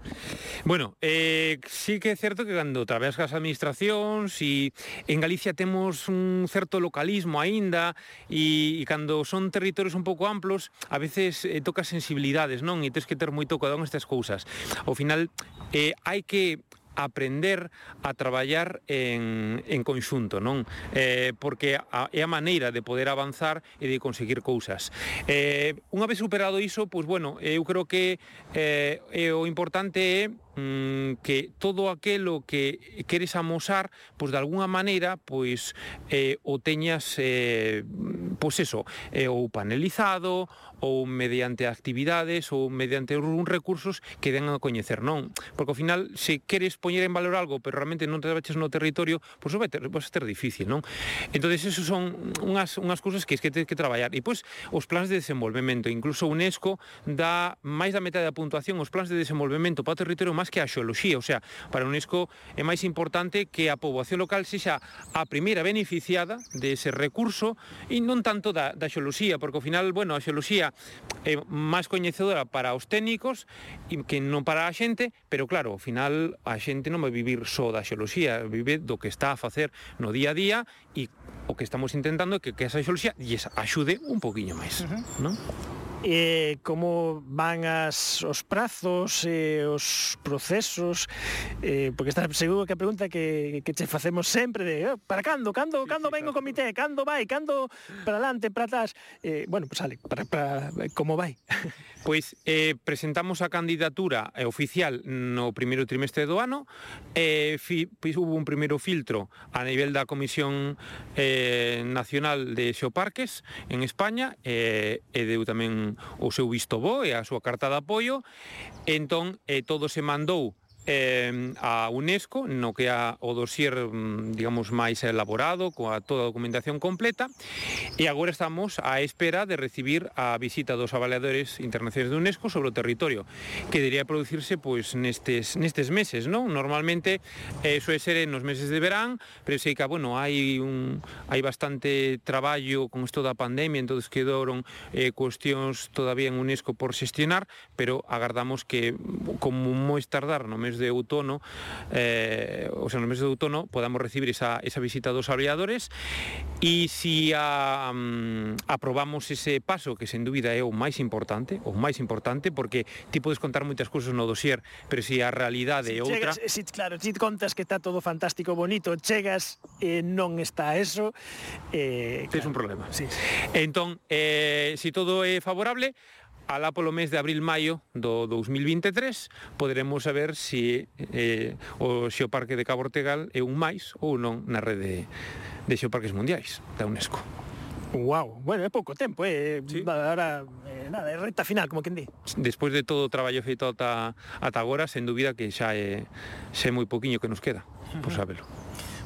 Bueno, sí que es cierto que cuando traversas a administración, si en Galicia tenemos un cierto localismo ainda y e e, e cando son territorios un pouco amplos, a veces eh, toca sensibilidades, non? E tens que ter moito cuidado nestas cousas. Ao final, eh, hai que aprender a traballar en, en conxunto, non? Eh, porque a, é a maneira de poder avanzar e de conseguir cousas. Eh, unha vez superado iso, pois bueno, eu creo que eh, o importante é Mm, que todo aquilo que queres amosar, pois de algunha maneira, pois eh, o teñas eh, pois eso, eh, ou panelizado ou mediante actividades ou mediante uns recursos que den a coñecer, non? Porque ao final se queres poñer en valor algo, pero realmente non te baches no territorio, pois vai ter, vai ser difícil, non? Entonces, eso son unhas, unhas cousas que es que tens que traballar. E pois os plans de desenvolvemento, incluso UNESCO dá máis da metade da puntuación os plans de desenvolvemento para o territorio máis máis que a xeoloxía, o sea, para a UNESCO é máis importante que a poboación local sexa a primeira beneficiada dese recurso e non tanto da, da xeoloxía, porque ao final, bueno, a xeoloxía é máis coñecedora para os técnicos e que non para a xente, pero claro, ao final a xente non vai vivir só da xeoloxía, vive do que está a facer no día a día e o que estamos intentando é que, que esa xeoloxía lles axude un poquinho máis, uh -huh. non? eh, como van as, os prazos e eh, os procesos eh, porque está seguro que a pregunta que, que che facemos sempre de eh, para cando, cando, cando ven o comité, cando vai, cando para adelante, para atrás? Eh, bueno, pues sale, para, para, como vai. Pois eh, presentamos a candidatura eh, oficial no primeiro trimestre do ano eh, fi, pois hubo un primeiro filtro a nivel da Comisión eh, Nacional de Xeoparques en España eh, e deu tamén o seu visto bo e a súa carta de apoio. Entón eh, todo se mandou eh, a UNESCO no que a o dossier, mm, digamos máis elaborado coa toda a documentación completa e agora estamos á espera de recibir a visita dos avaliadores internacionais de UNESCO sobre o territorio que debería producirse pois nestes nestes meses, non? Normalmente eh, é ser nos meses de verán, pero sei que bueno, hai un hai bastante traballo con isto da pandemia, entonces quedaron eh, cuestións todavía en UNESCO por xestionar, pero agardamos que como moi tardar no mes mes de outono, eh, o sea, no mes de outono podamos recibir esa, esa visita dos aviadores e si a, um, aprobamos ese paso, que sen dúbida é o máis importante, o máis importante, porque ti podes contar moitas cousas no dossier pero se si a realidade é outra... Chegas, si, claro, ti contas que está todo fantástico, bonito, chegas e eh, non está eso... Eh, claro. Tens un problema. Sí. Entón, eh, si todo é favorable, alá polo mes de abril-maio do 2023 poderemos saber se si, eh, o Xeoparque de Cabo Ortegal é un máis ou non na rede de Xeoparques Mundiais da UNESCO. Wow, bueno, é pouco tempo, eh. Sí. Ahora, eh, nada, é recta final, como quen di. Despois de todo o traballo feito ata, ata agora, sen dúbida que xa é, xa é moi poquinho que nos queda, por sabelo.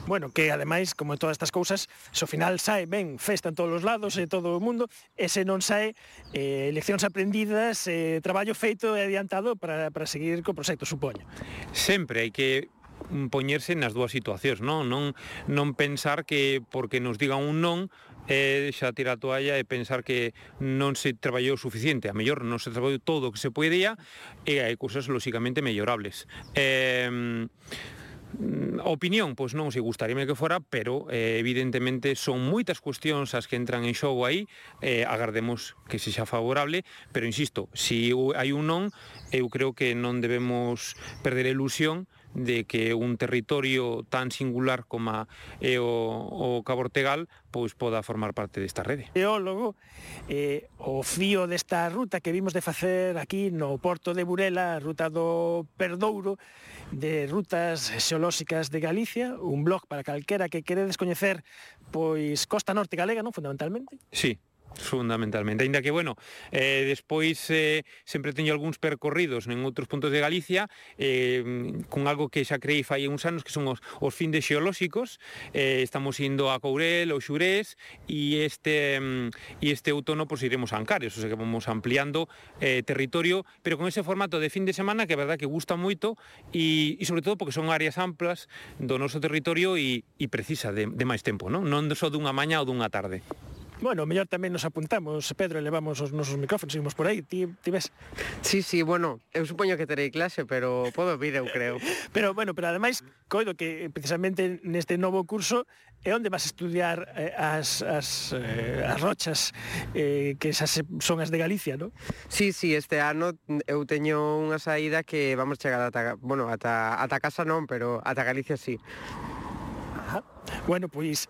Bueno, que ademais, como todas estas cousas, se so ao final sae ben festa en todos os lados e todo o mundo, e se non sae eh, leccións aprendidas, eh, traballo feito e adiantado para, para seguir co proxecto, supoño. Sempre hai que mm, poñerse nas dúas situacións, non? Non non pensar que porque nos digan un non e xa tira a toalla e pensar que non se traballou suficiente, a mellor non se traballou todo o que se podía e hai cousas lóxicamente mellorables. Eh, Mm, opinión, pois non se gustaríame que fora, pero eh, evidentemente son moitas cuestións as que entran en xogo aí, eh, agardemos que se xa favorable, pero insisto, se si hai un non, eu creo que non debemos perder a ilusión de que un territorio tan singular como é o, o Cabo Ortegal pois poda formar parte desta rede. Geólogo, eh, o fío desta ruta que vimos de facer aquí no Porto de Burela, a ruta do Perdouro, de rutas xeolóxicas de Galicia, un blog para calquera que queredes coñecer pois Costa Norte Galega, non, fundamentalmente? Sí, Fundamentalmente, ainda que, bueno, eh, despois eh, sempre teño algúns percorridos en outros puntos de Galicia eh, con algo que xa creí fai uns anos que son os, os fin de xeolóxicos. Eh, estamos indo a Courel o Xurés e este mm, e este outono pois pues, iremos a Ancares o sea que vamos ampliando eh, territorio pero con ese formato de fin de semana que é verdad que gusta moito e, e sobre todo porque son áreas amplas do noso territorio e, e precisa de, de máis tempo non, non só dunha maña ou dunha tarde. Bueno, mellor tamén nos apuntamos, Pedro, e levamos os nosos micrófonos, seguimos por aí, ti, ti ves? Sí, sí, bueno, eu supoño que terei clase, pero podo vir, eu creo. pero, bueno, pero ademais, coido que precisamente neste novo curso é onde vas estudiar eh, as, as, eh, as rochas eh, que esas son as de Galicia, non? Sí, sí, este ano eu teño unha saída que vamos chegar ata, bueno, ata, ata casa non, pero ata Galicia sí. Bueno, pois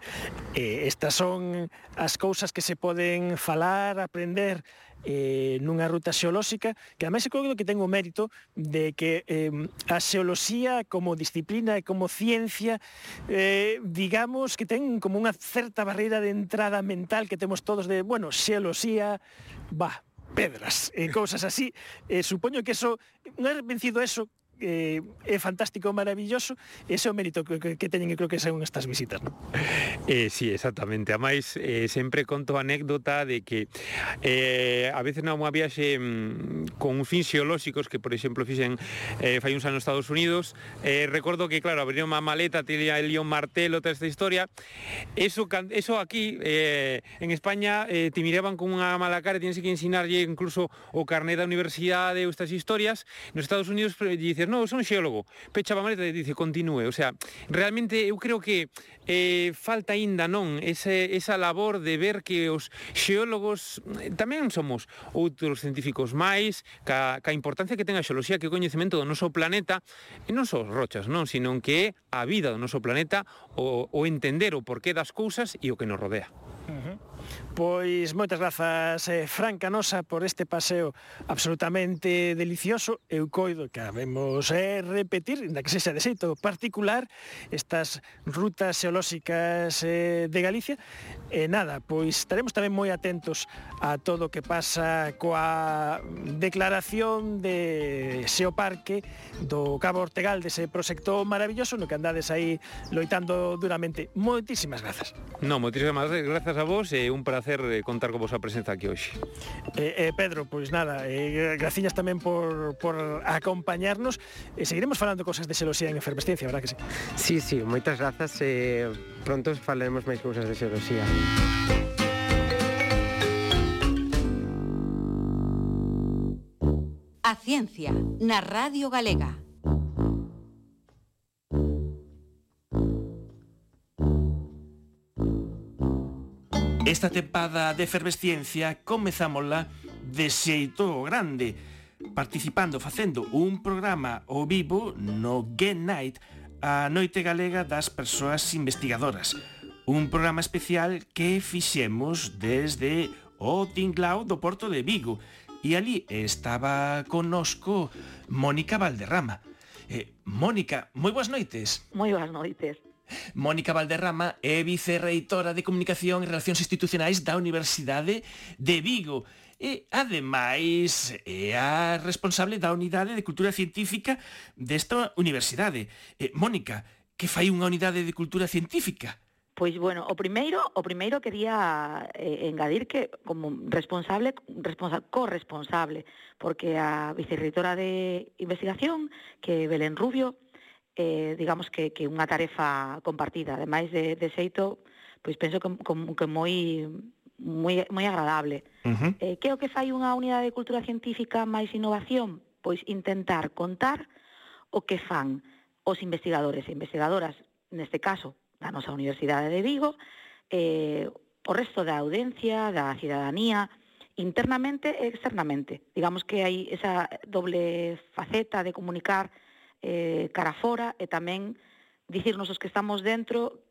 eh, estas son as cousas que se poden falar, aprender eh, nunha ruta xeolóxica que ademais eu creo que ten o mérito de que eh, a xeoloxía como disciplina e como ciencia eh, digamos que ten como unha certa barreira de entrada mental que temos todos de, bueno, xeoloxía va, pedras e eh, cousas así. Eh, supoño que eso non é vencido eso eh, é fantástico, maravilloso, ese é o mérito que, que, que teñen e creo que son estas visitas. Non? Eh, sí, exactamente. A máis, eh, sempre conto a anécdota de que eh, a veces na unha viaxe mm, con fins xeolóxicos que, por exemplo, fixen eh, fai uns anos Estados Unidos, eh, recordo que, claro, abriron unha maleta, tiña el un martelo, toda esta historia. Eso, eso aquí, eh, en España, eh, te miraban con unha mala cara e tienes que ensinarlle incluso o carné da universidade ou estas historias. Nos Estados Unidos, eh, dices, non, son xeólogo, pechaba a maleta e dice, continúe. O sea, realmente eu creo que eh, falta aínda non ese, esa labor de ver que os xeólogos eh, tamén somos outros científicos máis, ca, ca importancia que ten a xeoloxía, que o coñecemento do noso planeta, e non só rochas, non, sino que é a vida do noso planeta, o, o entender o porqué das cousas e o que nos rodea. Uh -huh. Pois moitas grazas, eh, Fran Canosa, por este paseo absolutamente delicioso. Eu coido que habemos eh, repetir, inda que sexa de xeito particular, estas rutas xeolóxicas eh, de Galicia. E eh, nada, pois estaremos tamén moi atentos a todo o que pasa coa declaración de Xeoparque do Cabo Ortegal, dese proxecto maravilloso no que andades aí loitando duramente. Moitísimas grazas. No, moitísimas grazas a vos e eh, un placer eh, contar con vosa presenza aquí hoxe. Eh, eh, Pedro, pois nada, eh, graciñas tamén por, por acompañarnos. Eh, seguiremos falando cosas de xeloxía en efervescencia, verdad que sí? Sí, sí, moitas grazas. Eh, pronto falaremos máis cousas de xeloxía. A ciencia, na Radio Galega. Esta tempada de efervesciencia comezámola de xeito grande, participando facendo un programa ao vivo no Get Night, a noite galega das persoas investigadoras. Un programa especial que fixemos desde o Tinglao do Porto de Vigo, e ali estaba conosco Mónica Valderrama. Eh, Mónica, moi boas noites. Moi boas noites. Mónica Valderrama é vicerreitora de Comunicación e Relacións Institucionais da Universidade de Vigo e, ademais, é a responsable da Unidade de Cultura Científica desta universidade. E, Mónica, que fai unha unidade de cultura científica? Pois bueno, o primeiro, o primeiro quería eh, engadir que como responsable, responsa, corresponsable, porque a vicerreitora de investigación, que Belén Rubio, eh, digamos que, que unha tarefa compartida. Ademais de, de xeito, pois penso que, como, que moi moi, moi agradable. Uh -huh. eh, que o que fai unha unidade de cultura científica máis innovación? Pois intentar contar o que fan os investigadores e investigadoras, neste caso, da nosa Universidade de Vigo, eh, o resto da audiencia, da cidadanía, internamente e externamente. Digamos que hai esa doble faceta de comunicar eh, cara fora e tamén dicirnos os que estamos dentro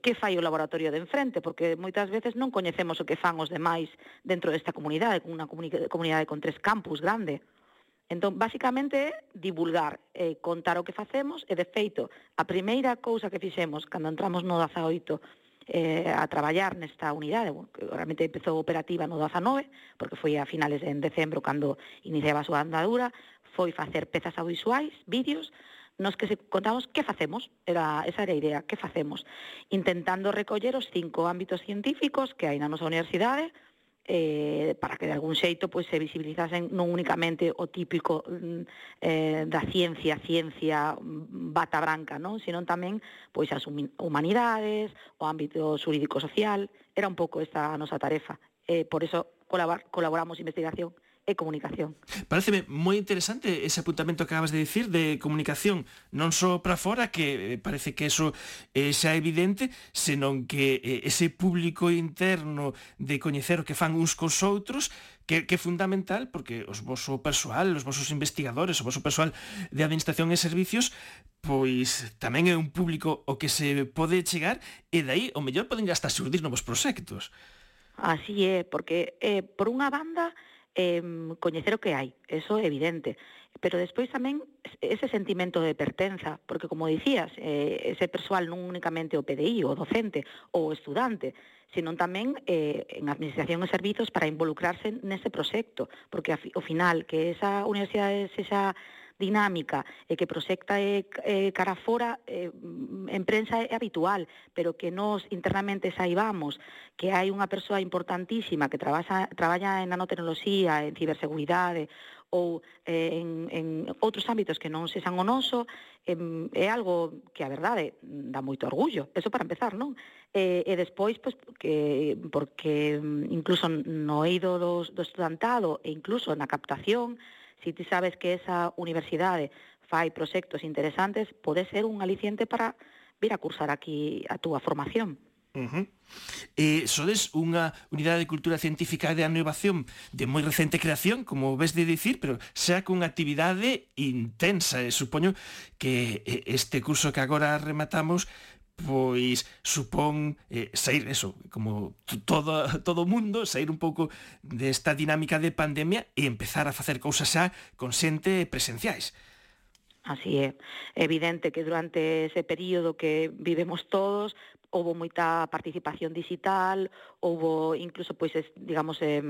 que fai o laboratorio de enfrente, porque moitas veces non coñecemos o que fan os demais dentro desta comunidade, unha comunidade con tres campus grande. Entón, basicamente, é divulgar, eh, contar o que facemos, e, de feito, a primeira cousa que fixemos cando entramos no 18 eh, a traballar nesta unidade, bueno, que realmente empezou operativa no 19, porque foi a finales en decembro cando iniciaba a súa andadura, foi facer pezas audiovisuais, vídeos, nos que se contamos que facemos, era, esa era a idea, que facemos, intentando recoller os cinco ámbitos científicos que hai na nosa universidade, eh, para que de algún xeito pois, se visibilizasen non únicamente o típico mm, eh, da ciencia, ciencia mm, bata branca, non? sino tamén pois, as humanidades, o ámbito xurídico social, era un pouco esta a nosa tarefa. Eh, por eso colabar, colaboramos investigación e comunicación. Pareceme moi interesante ese apuntamento que acabas de dicir de comunicación, non só para fora, que eh, parece que eso eh, xa é evidente, senón que eh, ese público interno de coñecer o que fan uns cos outros, que, que é fundamental porque os voso persoal, os vosos investigadores, o voso persoal de administración e servicios pois tamén é un público o que se pode chegar e dai o mellor poden hasta surdir novos proxectos. Así é, porque eh, por unha banda eh, coñecer o que hai, eso é evidente. Pero despois tamén ese sentimento de pertenza, porque como dicías, eh, ese persoal non únicamente o PDI, o docente, ou o estudante, senón tamén eh, en administración e servizos para involucrarse nese proxecto, porque ao final que esa universidade sexa dinámica e que proxecta eh, e, e eh, cara fora eh, en prensa é habitual, pero que nós internamente saibamos que hai unha persoa importantísima que trabaja, traballa en nanotecnoloxía, en ciberseguridade ou eh, en, en outros ámbitos que non sexan o noso, eh, é algo que a verdade dá moito orgullo, eso para empezar, non? Eh, e despois, pois, que, porque mm, incluso no eido do, do estudantado e incluso na captación, si ti sabes que esa universidade fai proxectos interesantes, pode ser un aliciente para vir a cursar aquí a túa formación. Uh -huh. Eh, sodes unha unidade de cultura científica e de innovación de moi recente creación, como ves de dicir, pero xa cunha actividade intensa, e supoño que eh, este curso que agora rematamos pois supón eh, sair eso, como todo todo o mundo, sair un pouco desta dinámica de pandemia e empezar a facer cousas xa con xente presenciais. Así é. Evidente que durante ese período que vivemos todos, houve moita participación digital, houve incluso pois es, digamos eh,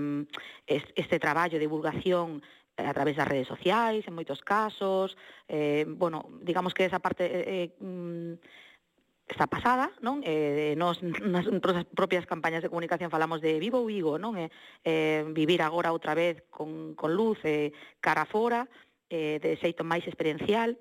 este traballo de divulgación eh, a través das redes sociais, en moitos casos, eh, bueno, digamos que esa parte eh, eh mm, está pasada, non? Eh, nos nas nosas propias campañas de comunicación falamos de vivo Vigo, non? Eh, eh, vivir agora outra vez con, con luz eh, cara fora, eh, de xeito máis experiencial,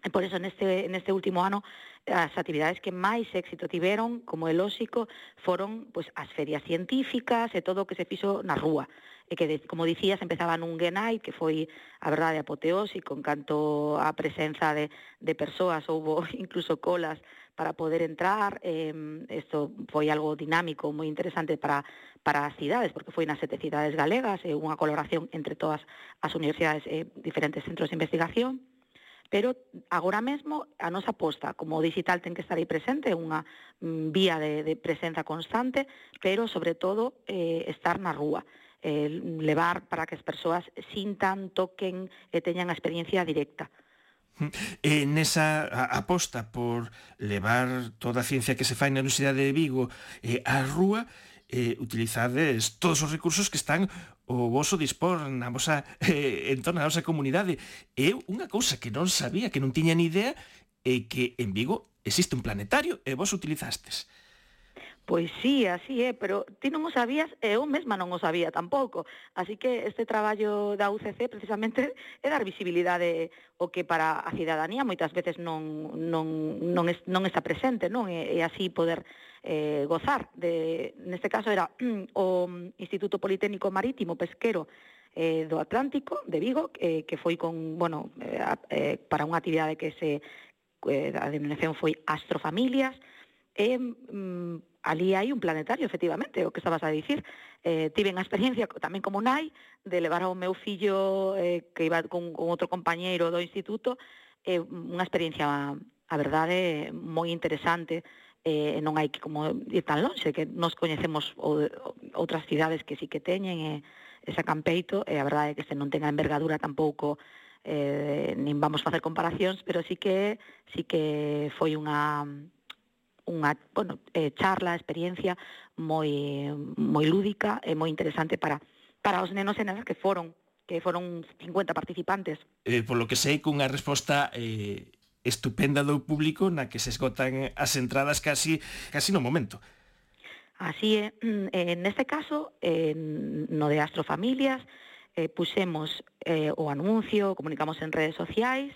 E por eso neste, neste último ano as actividades que máis éxito tiveron, como é lóxico, foron pois, as ferias científicas e todo o que se fixo na rúa. E que, como dicías, empezaba nun Genai, que foi a verdade apoteósico en canto a presenza de, de persoas, houbo incluso colas para poder entrar. Eh, isto foi algo dinámico, moi interesante para, para as cidades, porque foi nas sete cidades galegas, eh, unha colaboración entre todas as universidades e eh, diferentes centros de investigación. Pero agora mesmo a nosa aposta como digital ten que estar aí presente, unha mm, vía de, de presenza constante, pero sobre todo eh, estar na rúa eh, levar para que as persoas sintan, toquen eh, e teñan a experiencia directa. Mm. E nesa aposta por levar toda a ciencia que se fai na Universidade de Vigo eh, á rúa, eh, utilizades todos os recursos que están o voso dispor na vosa eh, entón na vosa comunidade. É unha cousa que non sabía, que non tiña ni idea, é que en Vigo existe un planetario e vos utilizastes. Pois sí, así é, pero ti non o sabías e eu mesma non o sabía tampouco. Así que este traballo da UCC precisamente é dar visibilidade o que para a cidadanía moitas veces non, non, non, es, non está presente, non? E, e así poder eh, gozar. De, neste caso era o Instituto Politécnico Marítimo Pesquero eh, do Atlántico de Vigo, eh, que foi con, bueno, eh, eh, para unha actividade que se eh, a denominación foi Astrofamilias, e mm, ali hai un planetario, efectivamente, o que estabas a dicir. Eh, tiven a experiencia tamén como nai de levar ao meu fillo eh, que iba con, con outro compañeiro do instituto eh, unha experiencia, a verdade, moi interesante eh, non hai que como ir tan longe, que nos coñecemos o, outras cidades que sí que teñen eh, esa campeito, e eh, a verdade é que se non tenga envergadura tampouco eh, nin vamos facer comparacións, pero sí que sí que foi unha unha bueno, eh, charla, experiencia moi, moi lúdica e moi interesante para, para os nenos e nenas que foron que foron 50 participantes. Eh, por lo que sei, cunha resposta eh, estupenda do público na que se esgotan as entradas casi casi no momento. Así é, eh, neste caso, eh, no de Astrofamilias, eh, pusemos eh, o anuncio, comunicamos en redes sociais,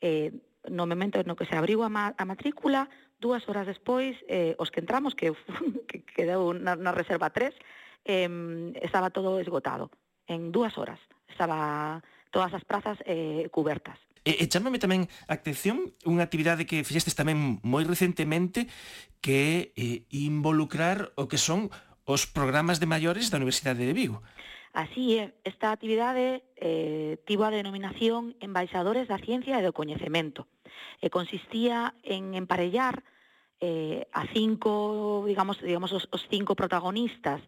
eh, no momento no que se abriu a, ma a matrícula, dúas horas despois, eh, os que entramos, que, que quedou na, na reserva 3, eh, estaba todo esgotado. En dúas horas estaba todas as prazas eh, cubertas. E, e chámame tamén a atención unha actividade que fixestes tamén moi recentemente que é eh, involucrar o que son os programas de maiores da Universidade de Vigo. Así é, esta actividade eh, tivo a denominación Embaixadores da Ciencia e do Coñecemento e consistía en emparellar eh, a cinco, digamos, digamos os, os cinco protagonistas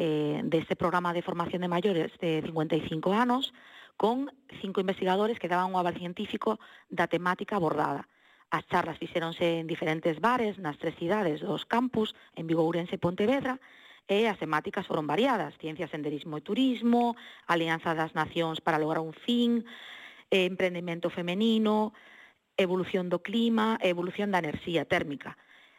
eh, deste programa de formación de maiores de 55 anos, con cinco investigadores que daban un aval científico da temática abordada. As charlas fixeronse en diferentes bares nas tres cidades dos campus, en Vigo, Ourense e Pontevedra, e as temáticas foron variadas, ciencias, senderismo e turismo, alianza das nacións para lograr un fin, eh, emprendimento femenino, evolución do clima e evolución da enerxía térmica.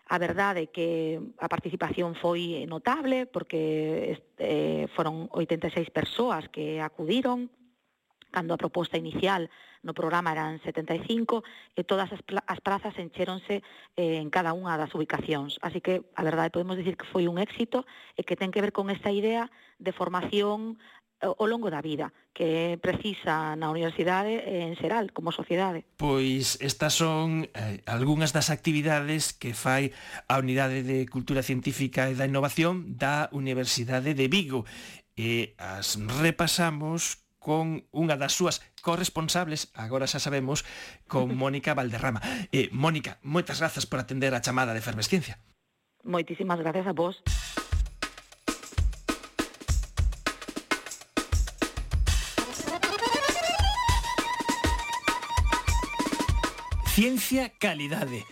A verdade é que a participación foi notable porque eh, foron 86 persoas que acudiron cando a proposta inicial no programa eran 75 e todas as, as prazas enchéronse eh, en cada unha das ubicacións. Así que, a verdade, podemos dicir que foi un éxito e que ten que ver con esta idea de formación ao longo da vida que precisa na universidade en xeral como sociedade. Pois estas son eh, algunhas das actividades que fai a Unidade de Cultura Científica e da Innovación da Universidade de Vigo e as repasamos con unha das súas corresponsables, agora xa sabemos, con Mónica Valderrama. Eh, Mónica, moitas grazas por atender a chamada de efervesciencia. Moitísimas gracias a vos. Ciencia Calidade.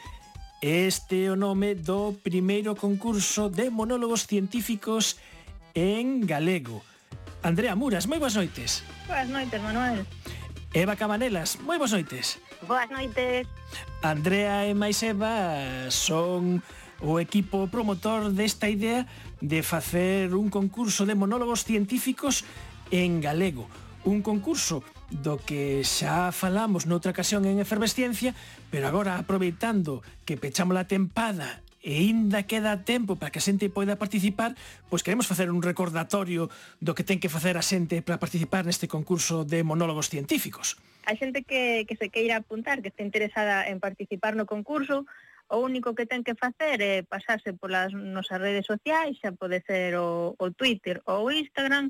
Este é o nome do primeiro concurso de monólogos científicos en galego. Andrea Muras, moi boas noites. Boas noites, Manuel. Eva Camanelas, moi boas noites. Boas noites. Andrea e máis Eva son o equipo promotor desta idea de facer un concurso de monólogos científicos en galego un concurso do que xa falamos noutra ocasión en Efervesciencia, pero agora aproveitando que pechamos a tempada e ainda queda tempo para que a xente poida participar, pois queremos facer un recordatorio do que ten que facer a xente para participar neste concurso de monólogos científicos. A xente que, que se queira apuntar, que este interesada en participar no concurso, o único que ten que facer é pasarse polas nosas redes sociais, xa pode ser o, o Twitter ou o Instagram,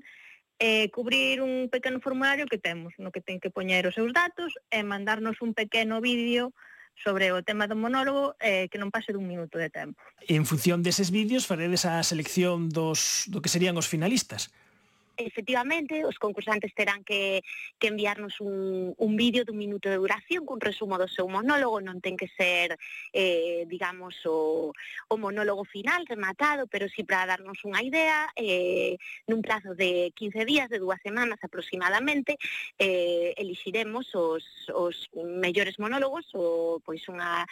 eh, cubrir un pequeno formulario que temos, no que ten que poñer os seus datos e mandarnos un pequeno vídeo sobre o tema do monólogo eh, que non pase dun minuto de tempo. En función deses vídeos faredes a selección dos do que serían os finalistas efectivamente, os concursantes terán que, que enviarnos un, un vídeo dun minuto de duración cun resumo do seu monólogo, non ten que ser, eh, digamos, o, o monólogo final rematado, pero si sí para darnos unha idea, eh, nun plazo de 15 días, de dúas semanas aproximadamente, eh, elixiremos os, os mellores monólogos ou pois unha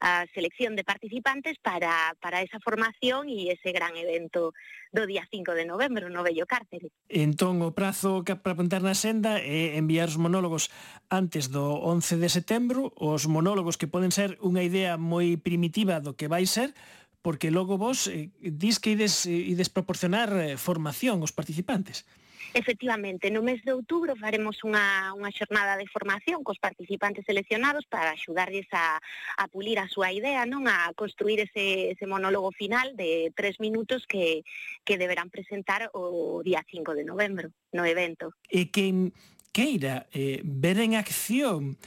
a selección de participantes para, para esa formación e ese gran evento do día 5 de novembro no Bello Cárcere. Entón, o prazo que para apuntar na senda é enviar os monólogos antes do 11 de setembro, os monólogos que poden ser unha idea moi primitiva do que vai ser, porque logo vos eh, dis que ides, eh, ides proporcionar eh, formación aos participantes. Efectivamente, no mes de outubro faremos unha, unha xornada de formación cos participantes seleccionados para axudarles a, a pulir a súa idea, non a construir ese, ese monólogo final de tres minutos que, que deberán presentar o día 5 de novembro no evento. E que queira eh, ver en acción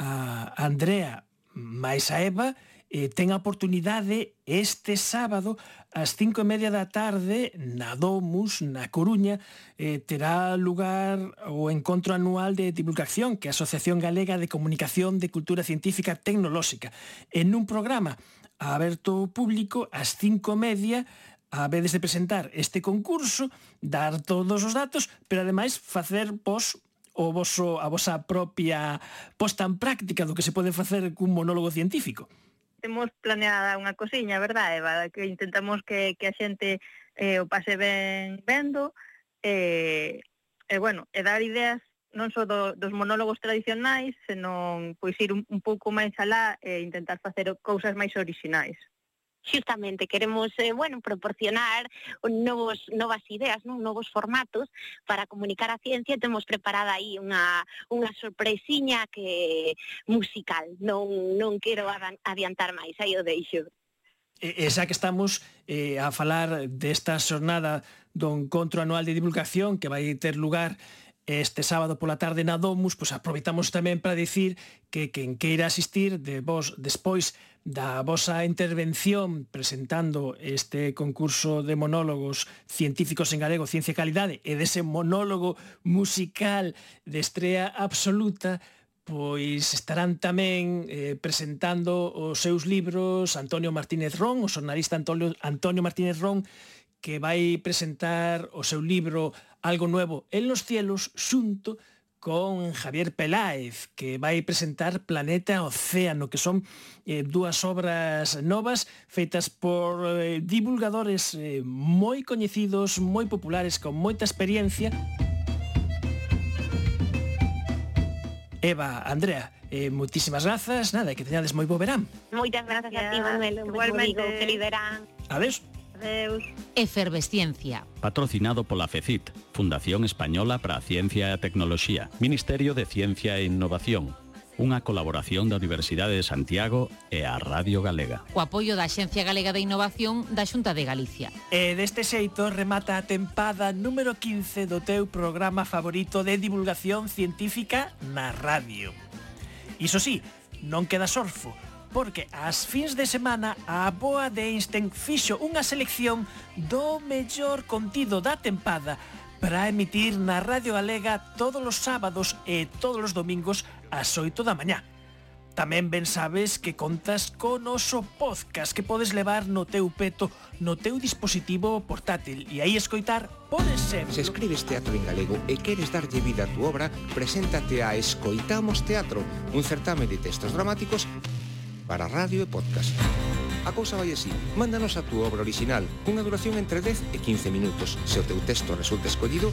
a Andrea máis a Eva, eh, ten a oportunidade este sábado ás cinco e media da tarde na Domus, na Coruña, eh, terá lugar o encontro anual de divulgación que a Asociación Galega de Comunicación de Cultura Científica Tecnolóxica en un programa aberto ao público ás cinco e media a vedes de presentar este concurso, dar todos os datos, pero ademais facer pos o voso, a vosa propia posta en práctica do que se pode facer cun monólogo científico temos planeada unha cosiña, verdade, Eva? Que intentamos que, que a xente eh, o pase ben vendo, eh, e, eh, eh, bueno, e dar ideas non só do, dos monólogos tradicionais, senón pois ir un, un pouco máis alá e intentar facer cousas máis orixinais xustamente queremos, eh, bueno, proporcionar novos novas ideas, non novos formatos para comunicar a ciencia, temos preparada aí unha unha sorpresiña que musical, non non quero adiantar máis, aí o deixo. E, e xa que estamos eh, a falar desta xornada do encontro anual de divulgación que vai ter lugar este sábado pola tarde na Domus, pois aproveitamos tamén para dicir que quen queira asistir de vos despois da vosa intervención presentando este concurso de monólogos científicos en galego Ciencia e Calidade e dese monólogo musical de estrea absoluta pois estarán tamén eh, presentando os seus libros Antonio Martínez Ron, o xornalista Antonio, Antonio Martínez Ron, que vai presentar o seu libro Algo Nuevo en los Cielos xunto con Javier Peláez, que vai presentar Planeta Océano, que son eh, dúas obras novas feitas por eh, divulgadores eh, moi coñecidos, moi populares, con moita experiencia. Eva, Andrea, eh, moitísimas grazas, nada, que teñades moi bo verán. Moitas grazas a ti, Manuel. Igualmente. Igualmente. Feliz verán. Adeus. Adeus. Efervesciencia. Patrocinado pola FECIT, Fundación Española para a Ciencia e a Tecnoloxía, Ministerio de Ciencia e Innovación, unha colaboración da Universidade de Santiago e a Radio Galega. O apoio da Axencia Galega de Innovación da Xunta de Galicia. E deste xeito remata a tempada número 15 do teu programa favorito de divulgación científica na radio. Iso sí, non queda sorfo, porque ás fins de semana a boa de Einstein fixo unha selección do mellor contido da tempada para emitir na Radio Galega todos os sábados e todos os domingos ás 8 da mañá. Tamén ben sabes que contas con oso podcast que podes levar no teu peto, no teu dispositivo portátil e aí escoitar podes ser... Se escribes teatro en galego e queres darlle vida a tu obra, preséntate a Escoitamos Teatro, un certame de textos dramáticos para radio e podcast. A cousa vai así. Mándanos a túa obra original, cunha duración entre 10 e 15 minutos. Se o teu texto resulta escollido,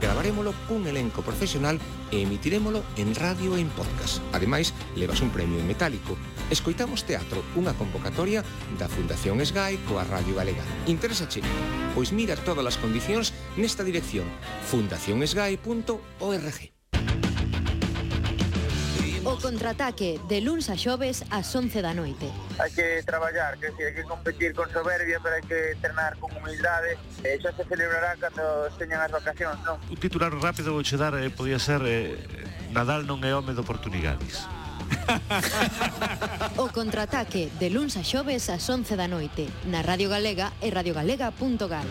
gravarémolo cun elenco profesional e emitirémolo en radio e en podcast. Ademais, levas un premio en metálico. Escoitamos teatro, unha convocatoria da Fundación SGAE coa Radio Galega. Interésache? Pois mira todas as condicións nesta dirección fundacionsgae.org. O contraataque de luns a xoves ás 11 da noite. Hai que traballar, que si, hai que competir con soberbia, pero hai que entrenar con humildade. E xa se celebrará cando teñan as vacacións, non? Un titular rápido vou che dar, eh, podía ser eh, Nadal non é home de oportunidades. o contraataque de luns a xoves ás 11 da noite na Radio Galega e radiogalega.gal.